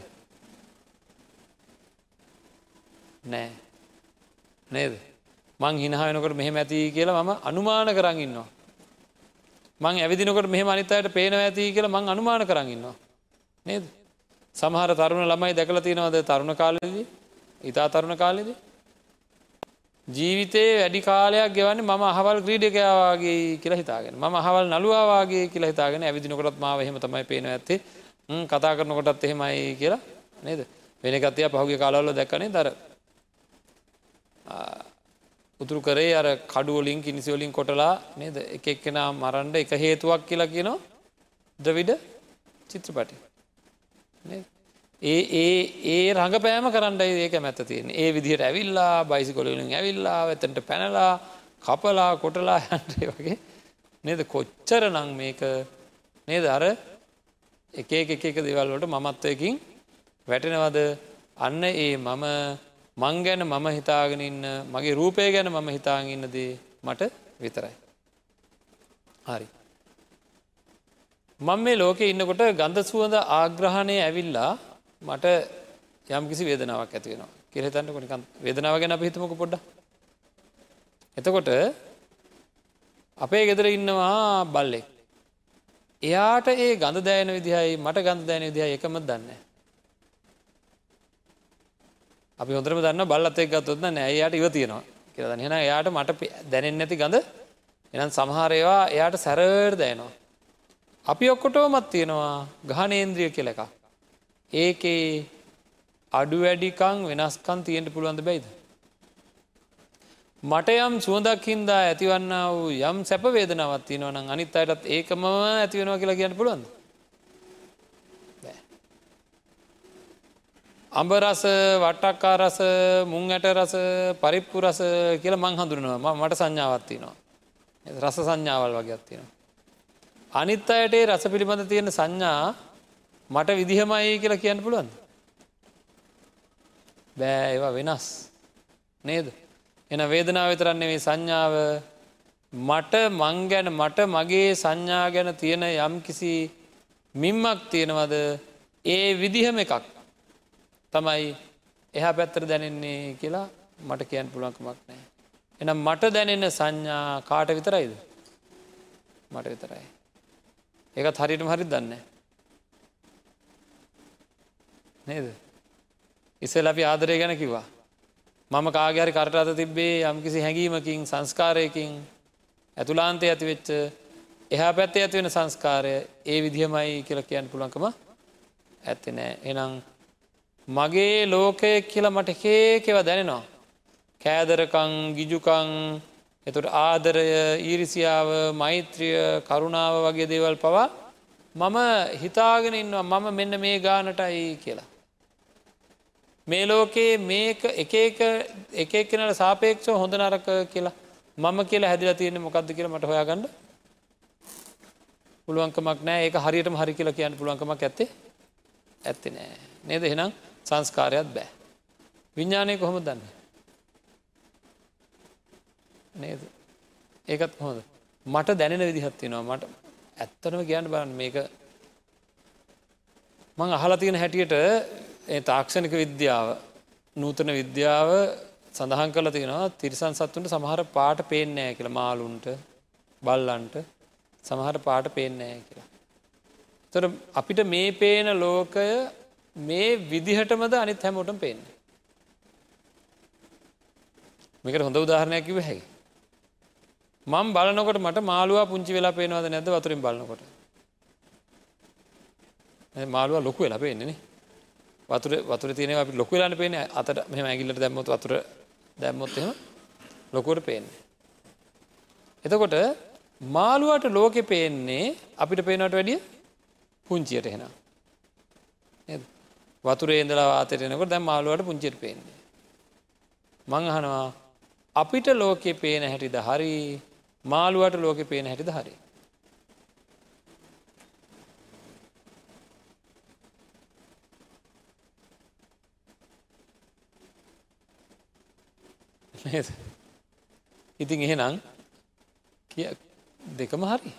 නෑ නේද මං හිනහයනකට මෙහෙම ඇති කියලා මම අනුමාන කරන්න ඉන්නවා. මං ඇවිදිනකොට මෙහ අනිතයට පේනව ඇති කියලා මං අනුමාන කරන්න ඉන්නවා. නේද. සමහර තරුණ ළමයි දැකල තියෙනවද තරුණ කාලෙදී ඉතා තරුණ කාලෙද. ජීවිතයේ වැඩි කාලයක් ගෙවන්න ම අහවල් ක්‍රීඩකයාවාගේ කියලා හිතාගෙන ම අහවල් නළුවාගේ කියලා හිතාගෙන ඇවිදිනකොටත් මාව එහෙම තමයි පේන ඇත්තේ කතා කරනකොටත් එහෙමයි කියලා නේද වෙනකත්ය පහුගේ කාලවල දැක්කනේ දර උතුරු කරේ අර කඩුවලින් කිනිසිවලින් කොටලා නේද? එක එක්කෙනා මරන්ඩ එක හේතුවක් කියලා කියනවා ද්‍රවිඩ චිත්‍රපටි ඒ ඒ ඒ රඟපෑම කරන්නයි ඒක මැත තියෙන ඒ විදිහට ඇවිල්ලා බයිසිකොලින් ඇවිල්ලා ඇතට පැනලා කපලා කොටලා හැන්ටේ වගේ. නේද? කොච්චර නං මේක නේද? අර එක එක එක දෙවල්ලට මමත්වයකින් වැටෙනවද? අන්න ඒ මම මං ගැන මම හිතාගෙන ඉන්න මගේ රූපය ගැන මම හිතාගෙන ඉන්නදේ මට විතරයි. හරි. මං මේ ලෝකෙ ඉන්නකොට ගඳ සුවඳ ආග්‍රහණය ඇවිල්ලා මට යම් කිසි වේදනාවක් ඇති වෙනවා කෙරෙතන්න කොනික වේදනාව ගැන අපිහිතමක පොඩ්ඩ එතකොට අපේ ගෙදර ඉන්නවා බල්ලෙක් එයාට ඒ ගඳ දෑන විදිහයි මට ගඳ දෑන විදිහ එකම දන්න අපි හොඳරම දන්න බල්ලත් එක් ගත්තොත්න නෑයට ඉව තියෙනවා කියල හෙන එයාට මට දැනෙන් නැති ගඳ එනම් සමහරයවා එයාට සැරර් දෑනවා අපි ඔක්කොටෝමත් තියෙනවා ගහනේන්ද්‍රිය කෙල එකක් ඒකේ අඩු වැඩිකං වෙනස්කන් තියෙන්ට පුළුවන්ද බැයිද. මට යම් සුවදක්හින්දා ඇතිවන්න වූ යම් සැපවේදනවත් තියනවන අනිත් අයටත් ඒකම ඇතිවෙනවා කියලා කියන්න පුළුවන්ද. අඹ රස වට්ටක්කා රස මුං ඇට රස පරිප්පු රස කියල මං හඳුරනවා මට සංඥාවත්තිනවා. රස සංඥාවල් වගේ අත්තිනවා. අනිත් අයට රස පිළිබඳ තියෙන සංඥා මට විදිහමයි කියලා කියන්න පුළුවන්ද. බෑ ඒවා වෙනස් නේද. එන වේදනාව විතරන්නේ මේ සංඥාව මට මං ගැන මට මගේ සංඥා ගැන තියෙන යම් කිසි මිම්මක් තියෙනවද ඒ විදිහම එකක් තමයි එහා පැත්තර දැනෙන්නේ කියලා මට කියන්න පුළුවන්කමක් නෑ. එනම් මට දැනෙන සංඥා කාට විතරයිද මට විතරයි. ඒකත් හරිටම හරි දන්නේ. නේද. ඉස්සෙල් අපි ආදරය ගැන කිවා. මම කාගරි කරටත තිබ්බේ යම්කිසි හැඟීමකින් සංස්කාරයකින් ඇතුලාන්තය ඇතිවෙච්ච එහා පැත්තේ ඇතිවෙන සංස්කාරය ඒ විදිහමයි කියල කියන්න පුළන්කම ඇත්ති නෑ එනම් මගේ ලෝකය කියලා මට කේකෙව දැනෙනවා. කෑදරකං ගිජුකං එතුට ආදරය ඊරිසියාව මෛත්‍රිය කරුණාව වගේ දේවල් පවා මම හිතාගෙන ඉන්නවා මම මෙන්න මේ ගානටයි කියලා. මේ ලෝකයේ මේක එක එකනට සාපේක්ෂව හොඳ නරක කියලා මම කියලා හැදිල තියෙන මොකක්ද කියලා මට හොයාගන්න පුළුවන්කමක් නෑ ඒක හරියටම හරි කියලා කියන්න පුළුවන්කමක් ඇත්තේ ඇත්ති නෑ නේද එහෙනම් සංස්කාරයක් බෑ. විඤ්ඥානය කොහොම දන්න? නේද? ඒකත් හොඳ මට දැනෙන විදිහත්තිනවා මට ඇත්තනම කියන්න බලන්න මේක. මං අහලා තියෙන හැටියට ඒ තාක්ෂණික විද්‍යාව නූතන විද්‍යාව සඳහන් කල තියෙනවා තිරිසන් සත්තුන්ට සමහර පාට පේනෑ කියල. මාලුන්ට බල්ලන්ට සමහර පාට පේනෑ කියලා. තොර අපිට මේ පේන ලෝකය මේ විදිහටමද අනිත් හැමෝටම පේන්නේ. මේකට හොඳ උදාහරණයක් කිව හැකි. මං බලනකොට මට මාළුවා පුංචි වෙලා පේනවාද නැද වතුරින් බලනකොට. මාළුවා ලොකු වෙලා පේන්නේ වතුර වතුර තියන අපි ලොක වෙලාන්න පේන අතට මෙම ඇගිල්ලට දැම්මොත් වතුර දැම්මොත් එම ලොකුවට පේන්නේ එතකොට මාළුවට ලෝකෙ පේන්නේ අපිට පේනට වැඩිය පුංචියට එහෙන. වතුරේ ඉඳලා වාතරයනකොට දැම් මාළුවට පුංචිට පේන්නේ. මං අහනවා අපිට ලෝකෙ පේන හැටිද හරි මාළුවට ලෝකෙ පේන හැටිද හරි. ඉතින් එහෙනම් කිය දෙකම හරි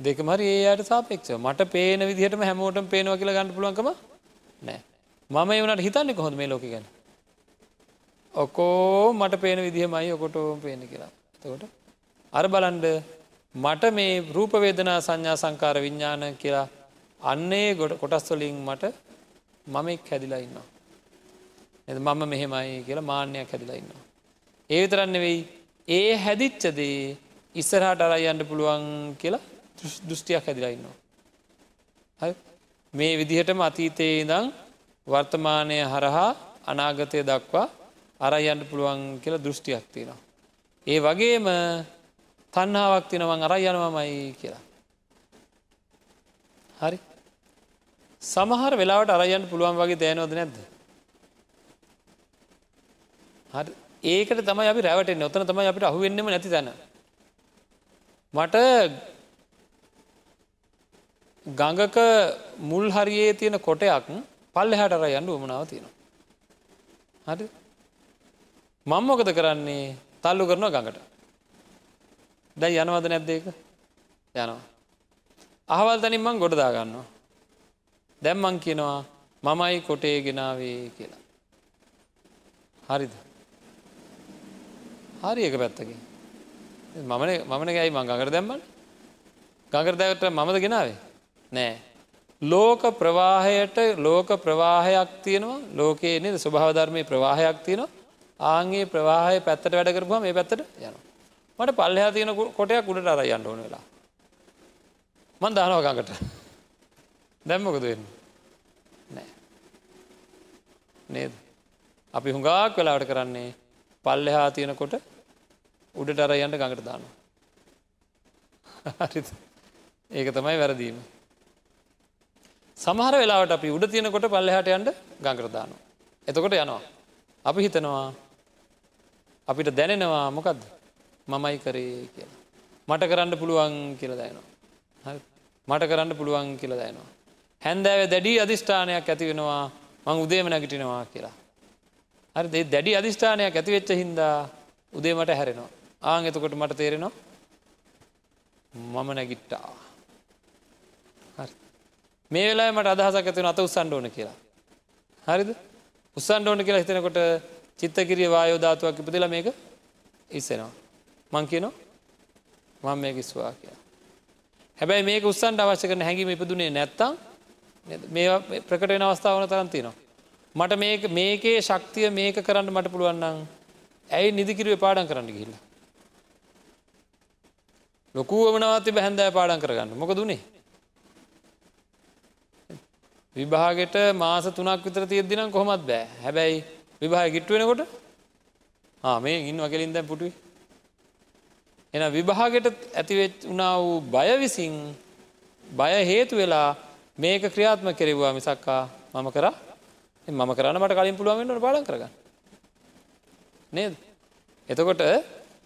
දෙකමරි ඒයට සාපෙක්ෂ මට පේන විදිහටම හැමෝටම පේනවා කියලා ගන්න පුළුවන්කම නෑ. මම ඒවනට හිතන්නේ කොහොඳ මේ ලෝක ගැන? ඔකෝ මට පේන විදිහමයි ඔකොටෝම පේන කියලා. තකොට අර බලන්ඩ මට මේ රූපවේදනා සංඥා සංකාර විඤ්ඥාන කියලා අන්නේ ගොඩ කොටස්වලින් මට මම එක් හැදිලා ඉන්නවා. එ මම මෙහෙමයි කියලා මාන්‍යයක් හැදිලා ඉන්නවා. ඒ විතරන්න වෙයි ඒ හැදිච්චදේ ඉස්සරහට අරයන්ට පුළුවන් කියලා දෘෂ්ටියක් හැදිලා ඉන්නවා. මේ විදිහටම අතීතයේ ඉදං වර්තමානය හරහා අනාගතය දක්වා අරයන්ට පුළුවන් කියලා දෘෂ්ටියක් තියෙනවා. ඒ වගේම තන්නාවක් තිනවන් අරයි යනවමයි කියලා. හරි සමහර වෙලාවට අරයන්ට පුළුවන් වගේ දෑනෝද නැද්ද. හරි ඒකට තමයි අපි රැවට නොතන තමයි අපිට අහුවෙන්නෙම නැති තැන. මට ගඟක මුල් හරියේ තියෙන කොටයක් පල්ල හැටර යන්න උමනාව තියෙනවා. හරි මංමොකද කරන්නේ තල්ලු කරනවා ගඟට දැයි යනවද නැද්දේක යනවා. අහවල් තනින් මං ගොඩදා ගන්නවා. දැම්මං කියනවා මමයි කොටේ ගෙනාවේ කියලා. හරිද. හරි එක පැත්තකින්. මමන මමන ගැයි මං ගඟට දැම්මන් ගඟට දැවට මමද ගෙනාවේ නෑ. ලෝක ප්‍රවාහයට ලෝක ප්‍රවාහයක් තියෙනවා. ලෝකයේ නද? ස්වභාවධර්මය ප්‍රවාහයක් තියෙනවා. ආන්ගේ ප්‍රවාහය පැත්තට වැඩ කරපුහම මේ පැත්තට යන මට පල්ලහා තියෙන කොටයක් උඩට අර යන්න ඕන වෙලා. මන් දානවකඟට දැම්මකද වෙන්න? නෑ. නේද? අපි හුඟාක් වෙලාවට කරන්නේ පල්ලෙහා තියෙනකොට උඩට අර යන්න ගඟට දානවා. ඒක තමයි වැරදීම. සමහර වෙලාවට අපි උඩ තියෙනකොට පල්ලෙහාට යන්ට ගංකරදානවා. එතකොට යනවා. අපි හිතනවා අපිට දැනෙනවා මොකක්ද මමයි කරේ කියලා. මට කරන්න පුළුවන් කියල දයනවා. මට කරන්න පුළුවන් කියල දයනවා. හැන්දෑව දැඩි අධිෂ්ඨානයක් ඇති වෙනවා මං උදේම නැගිටිනවා කියලා. හරි දැඩි අධිෂ්ඨානයක් ඇතිවෙච්ච හින්දා උදේමට හැරෙනවා. ආං එතකොට මට තේරෙනවා මම නැගිට්ටා. මේ වෙලා මට අදහසක් ඇතිවන අත උත්සන්ඩ ඕන කියලා. හරිද උත්සන්ඩ ඕන කියලා හිතනකොට චිත්තකිරිය වායෝධාතුවක් ඉපදිල මේක ඉස්සෙනවා. මං කියනවා මං මේක ඉස්වා කියලා. හැබැයි මේක උත්සන්ට අවශ්‍ය කරන හැඟීම ඉපදුනේ නැත්තම් මේ ප්‍රකට වෙන අවස්ථාවන තරන්තිනවා. මට මේක මේකේ ශක්තිය මේක කරන්න මට පුළුවන්නම් ඇයි නිදිකිරුව පාඩන් කරන්න ගිහිල්ල. ලොකුවමනවති බැහැන්දෑ පාඩන් කරගන්න මොක දුනේ විභාගෙට මාස තුනක් විතර තියෙද්දිනම් කොහොමත් බෑ. හැබැයි විභාය ගිට්ටුවෙනකොට මේ ඉන්න වකලින් දැන් පුටුයි එන විභාගෙට ඇතිවෙච් වනා වූ බය විසින් බය හේතු වෙලා මේක ක්‍රියාත්ම කෙරෙවවා මිසක්කා මම කර? මම කරන්න මට කලින් පුළුවන්ට පාලන් කරගන්න. නේද? එතකොට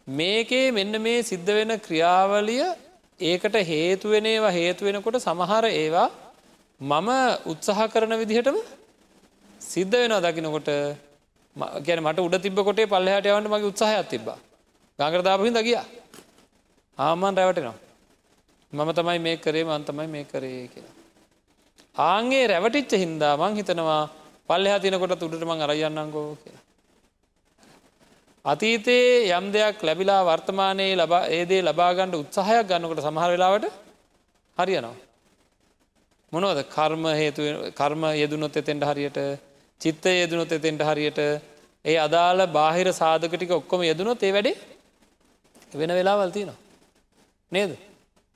මේකේ මෙන්න මේ සිද්ධ වෙන ක්‍රියාවලිය ඒකට හේතුවෙනේවා හේතු වෙනකොට සමහර ඒවා මම උත්සාහ කරන විදිහටම සිද්ධ වෙනවා දකිනකොට ගැන මට උඩ තිබ කොට පල්ලහට යවන්න මගේ උත්සාහයක් තිබා ගංගරදාපහිද ගිය ආමන් රැවටෙනවා මම තමයි මේ කරේ මන්තමයි මේ කරේ කියලා. ආන්ගේ රැවටිච්ච හින්දා මං හිතනවා පල්ලෙහා තිනකොට උඩට මං අරයන්නංගෝ කියලා. අතීතයේ යම් දෙයක් ලැබිලා වර්තමානයේ ලබා ඒදේ ලබාගණ්ඩ උත්සාහයක් ගන්නකොට සමහර වෙලාවට හරියනවා. මොනවද කර්ම හේතු කර්ම යෙදුනොත් එතෙන්ට හරියට චිත්ත යෙදුනොත් එතෙන්ට හරියට ඒ අදාළ බාහිර සාධකටික ඔක්කොම යෙදුනොත් ඒ වැඩේ වෙන වෙලාවල් තියෙනවා. නේද.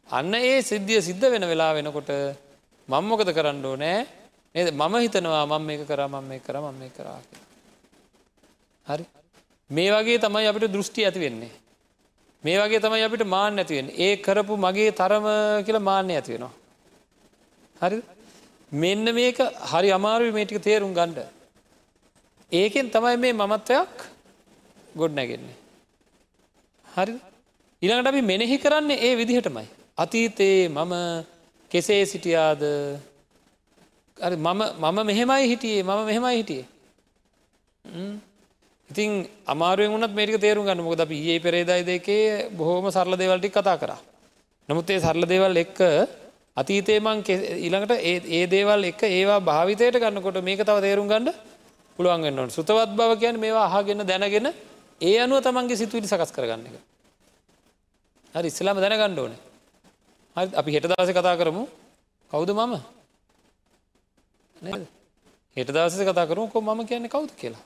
අන්න ඒ සිද්ධිය සිද්ධ වෙන වෙලා වෙනකොට මංමොකද කරන්න ඕනෑ නේද මම හිතනවා මං මේක කර මං මේ කර මං මේ කරා හරි මේ වගේ තමයි අපිට දෘෂ්ටි ඇති වෙන්නේ. මේ වගේ තමයි අපිට මාන්න ඇතිවෙන් ඒ කරපු මගේ තරම කියල මාන්‍ය ඇතිවෙනවා. හරි මෙන්න මේක හරි අමාරුව මේටික තේරුම් ගණ්ඩ. ඒකෙන් තමයි මේ මමත්වයක් ගොඩ නැගෙන්නේ. හරි ඉළඟට අපි මෙනෙහි කරන්නේ ඒ විදිහටමයි. අතීතයේ මම කෙසේ සිටියාද මම මම මෙහෙමයි හිටියේ මම මෙහෙමයි හිටියේ. ඉතින් අමාරුවෙන් වුණත් මේක තේරුම් ගන්න මොකද අපි ඒ පෙරේදයි දෙකේ බොහෝම සරල දේවල්ටි කතා කරා. නමුත් ඒ සරල දේවල් එක්ක අතීතේමං ඊළඟට ඒ දේවල් එක ඒවා භාවිතයට ගන්නකොට මේක තව තේරුම් ගන්න පුළුවන්ගන්නට සුතවත් බව කියන් මේවා අහගෙන දැනගෙන ඒ අනුව තමන්ගේ සිතුවිලි සකස් කරගන්න එක. හරි ඉස්ලාම දැනගණ්ඩ ඕන. හරි අපි හෙට දවස කතා කරමු. කවුද මම? හෙට දවස කතා කරමු. කො මම කියන්නේ කවුද කියලා?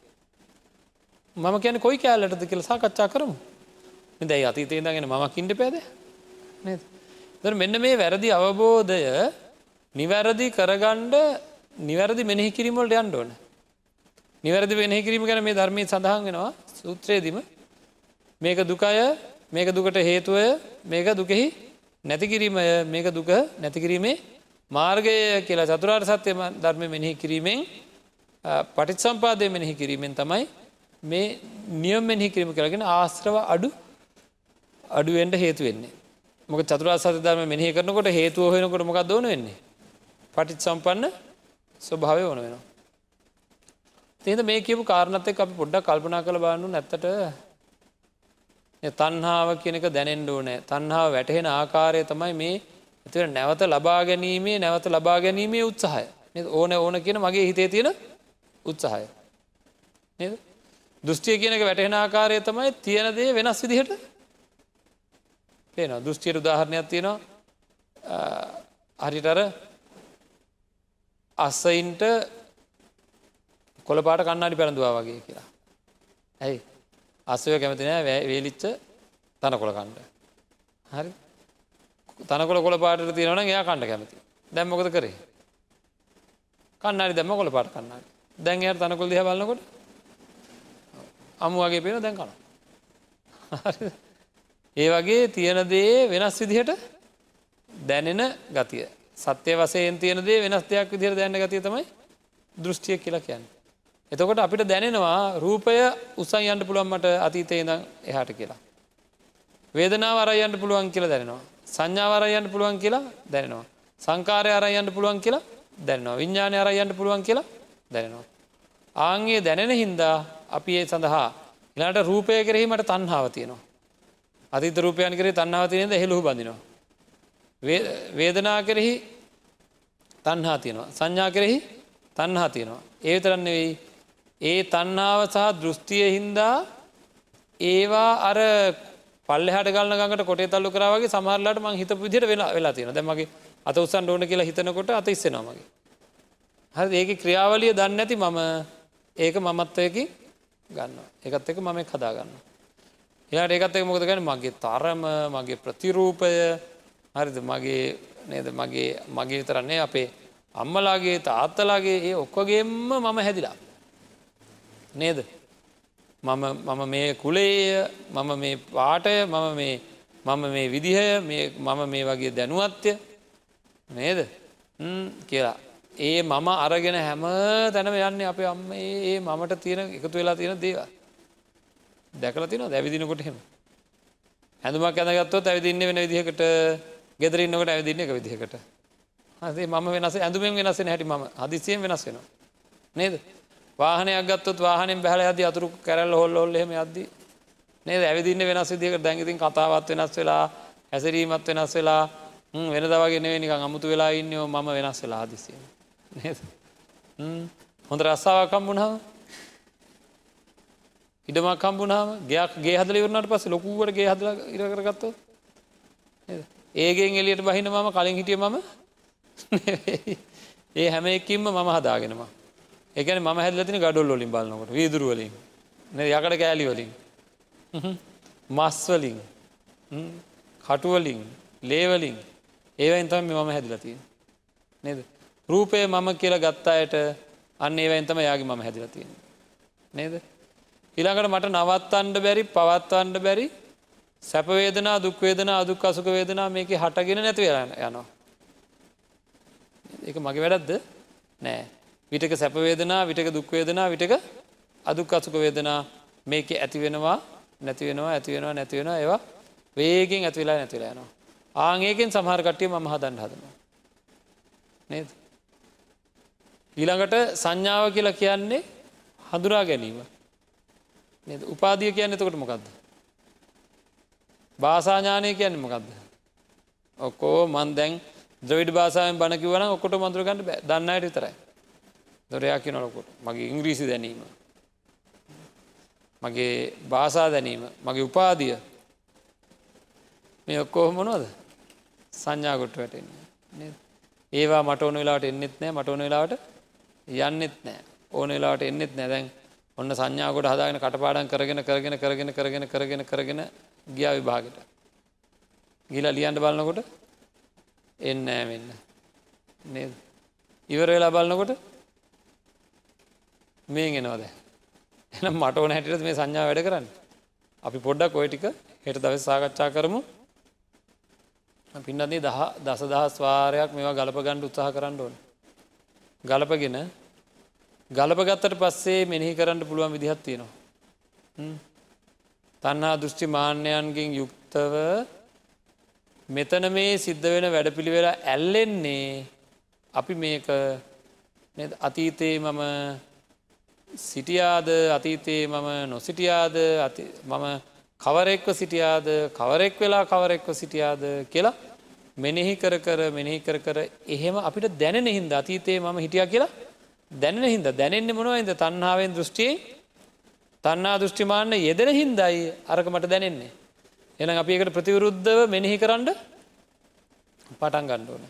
මම කියන කොයි කෑල්ලටද කියල සාකච්ඡා කරමු. දැයි අතීතේ දගෙන මමක් ඉන්ඩ පැද ද මෙන්න මේ වැරදි අවබෝධය නිවැරදි කරගණ්ඩ නිවැරදි මෙනෙහි කිරීමොල්ට යන්න ඕන. නිවැරදි වෙනෙහි කිරීම ගැන මේ ධර්මය සඳහන් වෙනවා සූත්‍රයේදීම. මේක දුකය මේක දුකට හේතුවය මේක දුකෙහි නැතිකිරීමය මේක දුක නැතිකිරීමේ මාර්ගය කියලා චතුරාර් සත්‍යය ධර්ම මෙනෙහි කිරීමෙන් පටිත් සම්පාදය මෙනෙහි කිරීමෙන් තමයි මේ නියම් මෙහි කිරීම කරගෙන ආශ්‍රව අඩු අඩුවෙන්ට හේතු වෙන්නේ. මොක චතුරා සත ධර්ම මෙහි කරනකොට හේතුව හොෙනකොට මොකක් දෝන වෙන්නේ? පටිත් සම්පන්න ස්වභාවය ඕන වෙනවා. තිද මේ කියපු කාරණත්තය අපි පොඩ්ඩක් කල්පනා කළ බාන්නු නැත්තට තන්හාාව කියනක දැනෙන්ඩ ඕනෑ. තන්හාාව වැටහෙන ආකාරය තමයි මේ ඇතිව නැවත ලබා ගැනීමේ නැවත ලබා ගැනීමේ උත්සාහය. ඕන ඕන කියන මගේ හිතේ තියෙන උත්සාහය. නේද? දෘෂ්ටිය කියනක වැටහෙන ආකාරය තමයි තියෙන දේ වෙනස් විදිහට පේනවා. දෘෂ්ටියට උදාහරණයක් තියෙනවා. හරිටර අස්සයින්ට කොළපාට කන්නාඩි පැළඳවා වගේ කියලා. ඇයි? අස්සය කැමතිනෑ වේලිච්ච තන කොළ කණ්ඩ. හරි. තනකොළ කොළ පාට තියෙනවන එයා කණ්ඩ කැමති. දැම්මොකද කරේ? කන්නාඩි දැම්ම කොළ පාට කන්නාඩි දැන් එයට තනකොල් දිහ බලන්නකොට අමු වගේ පේන දැන් කන. ඒ වගේ තියෙන දේ වෙනස් විදිහට දැනෙන ගතිය සත්‍යය වසයෙන් තියෙන දේ වෙනස් දෙයක් විදිහට දැන්න ගතිය තමයි දෘෂ්ටිය කියලා කියන්න. එතකොට අපිට දැනෙනවා රූපය උසන් යන්න පුළුවන්මට අතීතය ඉඳං එහාට කියලා. වේදනාව අරයන්ට පුළුවන් කියලා දැනෙනවා. සංඥාවරයන්ට පුළුවන් කියලා දැනෙනවා. සංකාරය අරයන්ට පුළුවන් කියලා දැන්නවා විඤ්ඥානය අරයන්ට පුළුවන් කියලා දැනෙනවා. ආන්ගේ දැනෙන හින්දා අපි ඒ සඳහා ඉලාට රූපය කෙරෙහි මට තන්හාාව තියෙනවා. අතිත රූපයන් කරේ තන්නාව තියනෙද හෙළු බඳනවා. වේදනා කෙරෙහි තන්හා තියෙනවා. සංඥා කෙරෙහි තන්හා තියෙනවා. ඒ තරන්න වෙයි ඒ තන්නාව සහ දෘෂ්ටිය හින්දා ඒවා අර පල්ලෙහට ගල්න ගට කොට තල්ලු කරාවගේ සමහරලට මං හිත විදිට වෙලා වෙලා තියෙන දැමගේ අත උසන් ඕන කියලා හිතනකොට අත ඉස්සෙනවාමගේ. හරි ඒක ක්‍රියාවලිය දන්න ඇති මම ඒක මමත්වයකි ගන්න එකත් එක මම හදාගන්න. එයාට ඒකත් එක මොකද ගැන මගේ තරම මගේ ප්‍රතිරූපය. හරිද? මගේ නේද? මගේ මගේ විතරන්නේ අපේ අම්මලාගේ තාත්තලාගේ ඒ ඔක්කොගේම මම හැදිලා. නේද? මම මම මේ කුලේය මම මේ පාටය මම මේ මම මේ විදිහය මම මේ වගේ දැනුවත්ය. නේද? කියලා. ඒ මම අරගෙන හැම තැනම යන්නේ අපේ අම්ම ඒ මමට තියෙන එකතු වෙලා තියෙන දේව දැකල තින දැවිදිනකොට හෙම හැඳුමක් ඇඳගත්තොත් ඇවිදින්න වෙන විදිහකට ගෙදරන්නකට ඇවිදින්න එක විදිහකට. හසේ ම වෙනස ඇඳුමෙන් වෙනස හැටි ම හදිසියෙන් වෙනස් වෙනවා. නේද? වාහනයක් ගත්තොත් වාහනෙන් බැහල ඇද අතුරු කැරල් හොල් ඔල්ලෙම අද්දි නේද? ඇවිදින්න වෙනස් විදික දැඟඉතින් කතාවත් වෙනස් වෙලා හැසිරීමත් වෙනස් වෙලා වෙන දවගේ නික අමුතු වෙලා ඉන්නෝ ම වෙනස් වෙලා හදිසියෙන් හොඳ රස්සාාවක් කම්බුණාව ඉඩමක් කම්බුණාව ගයක් ගේ හදල වරනට පස ලොකුවට ගේ හදල ඉරකරගත්ත ඒගෙන් එලියට බහින මම කලින් හිටිය මම ඒ හැම එකින්ම මම හදාගෙනවා එකන ම හැදලතින ගඩොල් ොලින් බලන්නකොට වීදුරුවලින් යකට කෑලි වලින් මස්වලින් කටුවලින් ලේවලින් ඒවයින් තම මම හැදිලතිය නේද? රූපය මම කියල ගත්තායට අන්න ඒවයින් තම යාගේ මම හැදිලතියෙන. නේද. ඉළඟට මට නවත්තන්ඩ බැරි පවත්වන්ඩ බැරි සැපවේදනා දුක්වේදනා අදුක් අසුක වේදනා මේක හටගෙන නැති යනවා. එක මගේ වැඩක්ද නෑ විටක සැපවේදනා විටක දුක්වේදනා විටක අදුක් අසුක වේදනා මේක ඇති වෙනවා නැති වෙනවා ඇති වෙනවා නැති වෙනවා ඒවා වේගෙන් ඇතිවෙලා නැතිලා යනවා. ආංඒකෙන් සමහරකට්ටිය මම හදන්න හදනවා. නේද. ඊළඟට සංඥාව කියලා කියන්නේ හඳුරා ගැනීම. උපාදිය කියන්න එතකොට මොකක්ද. භාසාඥානය කියන්න මොකක්ද. ඔක්කෝ මන් දැන් ද්‍රවිඩ භාසායෙන් බණකිවන ඔකොට මන්දුරගන්නට දන්නයට විතරයි. දොරයා කියනොකොට මගේ ඉංග්‍රීසි දැනීම. මගේ භාසා දැනීම. මගේ උපාදිය මේ ඔක්කෝ මොනෝද සංඥාගොට්ට වැටෙන්නේ. ඒවා මට ඕන වෙලාට එන්නෙත් නෑ. මට ඕන වෙලාට යන්නෙත් නෑ. ඕන වෙලාට එන්නෙත් නැදැන් ඔන්න සංඥාකොට හදාගෙන කටපාඩන් කරගෙන කරගෙන කරගෙන කරගෙන කරගෙන කරගෙන ගිය විභාගට. ගිල ලියන්ට බලන්නකොට එන්න වෙන්න නේද? ඉවර වෙලා බලන්නකොට මේ ගෙනවද එනම් මට ඕන හැටිට මේ සංඥා වැඩ කරන්න. අපි පොඩ්ඩක් ඔය ටික හෙට දවස් සාකච්ඡා කරමු. පින්නන්නේ දහ දසදහස් වාරයක් මේවා ගලප ගණ්ඩ උත්සාහ කරන්න ඕන. ගලපගෙන ගලපගත්තට පස්සේ මෙනෙහි කරන්න පුළුවන් විදිහත් තියෙනවා. තන්හා දෘෂ්ටි මාන්‍යයන්ගෙන් යුක්තව මෙතන මේ සිද්ධ වෙන වැඩපිළිවෙල ඇල්ලෙන්නේ අපි මේක අතීතයේ මම සිටියාද? අතීතයේ මම නොසිටියාද? මම කවරෙක්ව සිටියාද? කවරෙක් වෙලා කවරෙක්ව සිටියාද කියලා මෙනෙහි කර කර මෙනෙහි කර කර එහෙම අපිට දැනෙන හින්ද අතීතයේ මම හිටිය කියලා දැනෙන හින්ද දැනෙන්නේ මොනවයිද තන්නාවෙන් දෘෂ්ටියෙන් තන්නා දෘෂ්ටිමාන්න යෙදෙන හින්දයි අරක මට දැනෙන්නේ. එන අපි එකට ප්‍රතිවරුද්ධව මෙනෙහි කරන්න පටන් ගණ්ඩෝන.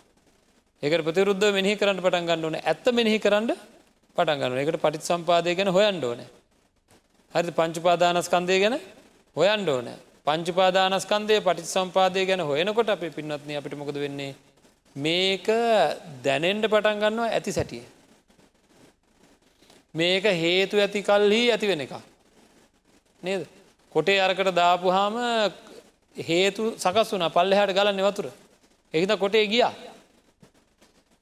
ඒකට ප්‍රතිවරුද්ධ මෙහි කරන්න පටන් ගන්න ඕන ඇත්ත මෙහි කරන්න පටන් ගන්න එකට පටිත් සම්පාදය ගැන හොයන්ඩ ඕන. හරි පංචුපාදානස්කන්දය ගැන හොයන්ඩ ඕන පංචුපාදානස්කන්දය පටිත් සම්පාදය ගැන හොයනකොට අපි පින්නත්න අපිට මොකද වෙන්නේ. මේක දැනෙන්ඩ පටන් ගන්නවා ඇති සැටිය. මේක හේතු ඇති කල්හි ඇති වෙන එක. නේද. කොටේ අරකට දාපු හාම හේතු සකස් වන පල්ල හට ගල නිවතුර. එහිද කොටේ ගියා.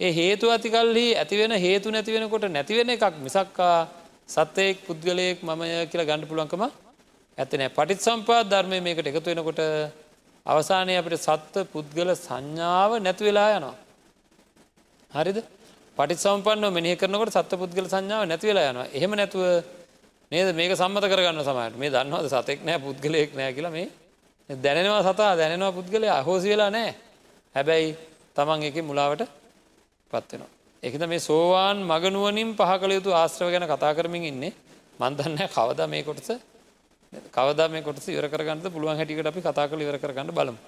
ඒ හේතු ඇතිකල්හි ඇතිවෙන හේතු නැතිවෙනකොට නැතිවෙන එකක් මිසක්කා සත්තයෙක් පුද්ගලයෙක් මමය කියලා ගණඩ පුලන්කම ඇතනෑ පටිත් සම්පාත් ධර්මය මේකට එකතු වෙනකොට අවසානය අපට සත්ව පුද්ගල සංඥාව නැතිවෙලා යනවා. හරිද පටි සම්පන්න මෙනි කරනකට සත්ව පුද්ගල සංඥාව නැතිවෙලා යනවා. එහෙම නැතුව නේද? මේක සම්මත කරගන්න සමට මේ දන්නවද සතෙක් නෑ පුද්ගලයෙක් නෑ කියලා මේ දැනෙනවා සතා දැනෙනවා පුද්ගලය. අහෝසි වෙලා නෑ. හැබැයි තමන් එක මුලාවට පත්වෙනවා. එකද මේ සෝවාන් මගනුවනින් පහකළ යුතු ආශ්‍රව ගැන කතා කරමින් ඉන්නේ. මන්දන්න කවද මේ කොටස කවද මේ කොට ඉවර කරගන්න පුළුවන් හැටිකට අපි කතා කළ ඉවර කරගන්න බලමු.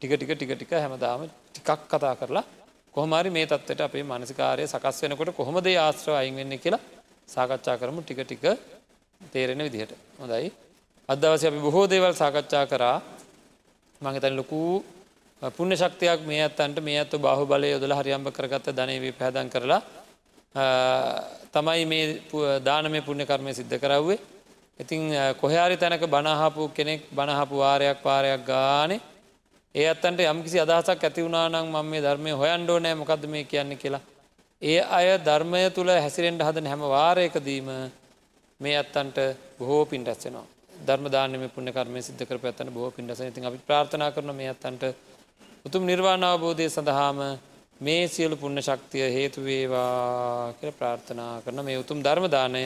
ටික ටික ටික ටික හැමදාම ටිකක් කතා කරලා කොහමරි මේ තත්වට අපේ මනසිකාරය සකස් වෙනකොට කොහොමදේ ආශ්‍රව අයින් වෙන්න කියලා සාකච්ඡා කරමු ටික ටික තේරෙන විදිහට. හොඳයි. අදවස අපි බොහෝ දේවල් සාකච්ඡා කරා. මඟතැන් ලොකූ පුුණ්‍ය ශක්තියක් මේ ඇත්තන්ට මේ ඇත්තු බාහු බලය යොදල හරියම්භ කරගත්ත ධනවී පැදන් කරලා තමයි මේ දානමය පුුණ්‍ය කර්මය සිද්ධ කරව්වේ. ඉතිං කොහයාරි තැනක බණහපු කෙනෙක් බණහපු වාරයක් පාරයක් ගානේ ඒ අත්තන්ට යම්කිසි අදහසක් ඇති වුණනම් මම මේ ධර්මය හොයන්ඩෝ නෑ මොකද මේ කියන්න කියලා. ඒ අය ධර්මය තුළ හැසිරෙන්ට හදන හැම වාරයකදීම මේ අත්තන්ට බොහෝ පින් රැස්සෙනවා ධර්මදානම පුුණ කර්මය සිද්ධ කර පැත්තන බොහෝ පින්ටස ති අපි ප්‍රාර්ථනා කරන මේ අත්තන්ට උතුම් නිර්වාණ අවබෝධය සඳහාම මේ සියලු පුුණ ශක්තිය හේතුවේවා කර ප්‍රාර්ථනා කරන මේ උතුම් ධර්මදානය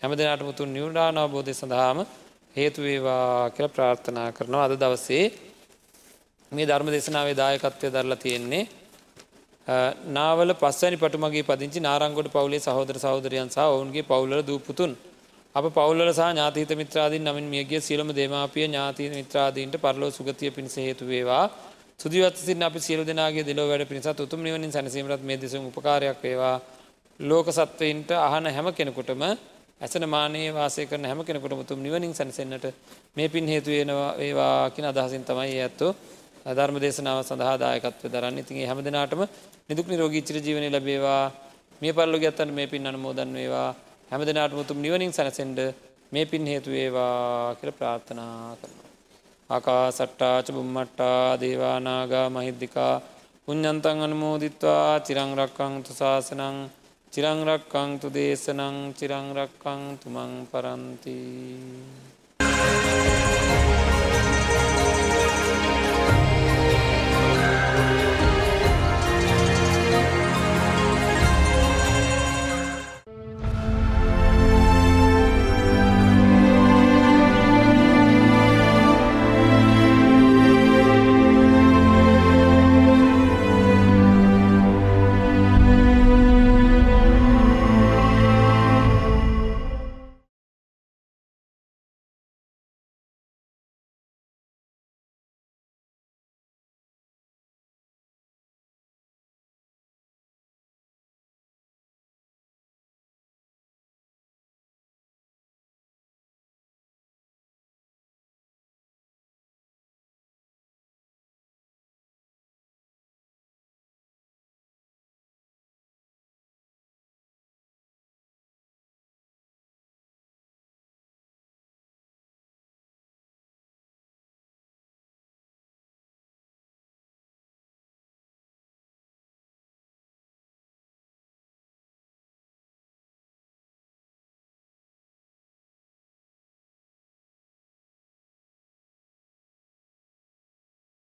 හැම දෙනාට මුතුන් නිවරාණ අවබෝධය සඳහාම හේතුවේවා කර ප්‍රාර්ථනා කරනවා. අද දවසේ මේ ධර්ම දෙසනාවේ දායකත්වය දරලා තියෙන්නේ නාවල පස්සනි පටුමගේ පදිංචි නාරංගොඩ පවුලේ සහෝදර සහෝදරයන් සහ ඔවුන්ගේ පවුල දූපුතුන්. අප පවුල්ල සහ ඥාතීත මිත්‍රාදීන් නමින් මියගේ සියලම දේමාපිය ඥාතීන මිත්‍රාදීන්ට පරලෝ සුගතිය පිණිස හේතු වේවා. සුදිවත්සින් අපි සියලු දෙනාගේ දෙලෝ වැඩ පිණිසත් උතුම් නිවනින් සැනසීමරත් මේ දෙසුම් උපකාරයක් වේවා. ලෝක සත්වයින්ට අහන හැම කෙනෙකුටම ඇසන මානයේ වාසය කරන හැම කෙනෙකුට මුතුම් නිවනින් සැනසෙන්න්නට මේ පින් හේතුවෙනවා ඒවා කින අදහසින් තමයි ඇත්තෝ. ධර්ම දේශනාව සඳහා දායකත්ව දරන්න ඉතින්ගේ හැම දෙනාටම නිදුක් නිරෝගී චිරජීවනය ලැබේවා මේ පල්ලො ගැත්තන් මේ පින් අනමෝදන් වේවා හැම දෙනාට මුතුම් නිවනින් සැනසෙන්ඩ මේ පින් හේතුවේවා කර ප්‍රාර්ථනා කරන. ආකා සට්ටාච බුම්මට්ටා දේවානාගා මහිද්දිකා පුඤ්ඥන්තන් අනමෝදිත්වා චිරංරක්කංතු ශාසනං චිරංරක්කංතු දේශනං චිරංරක්කං තුමං පරන්ති. Thank you.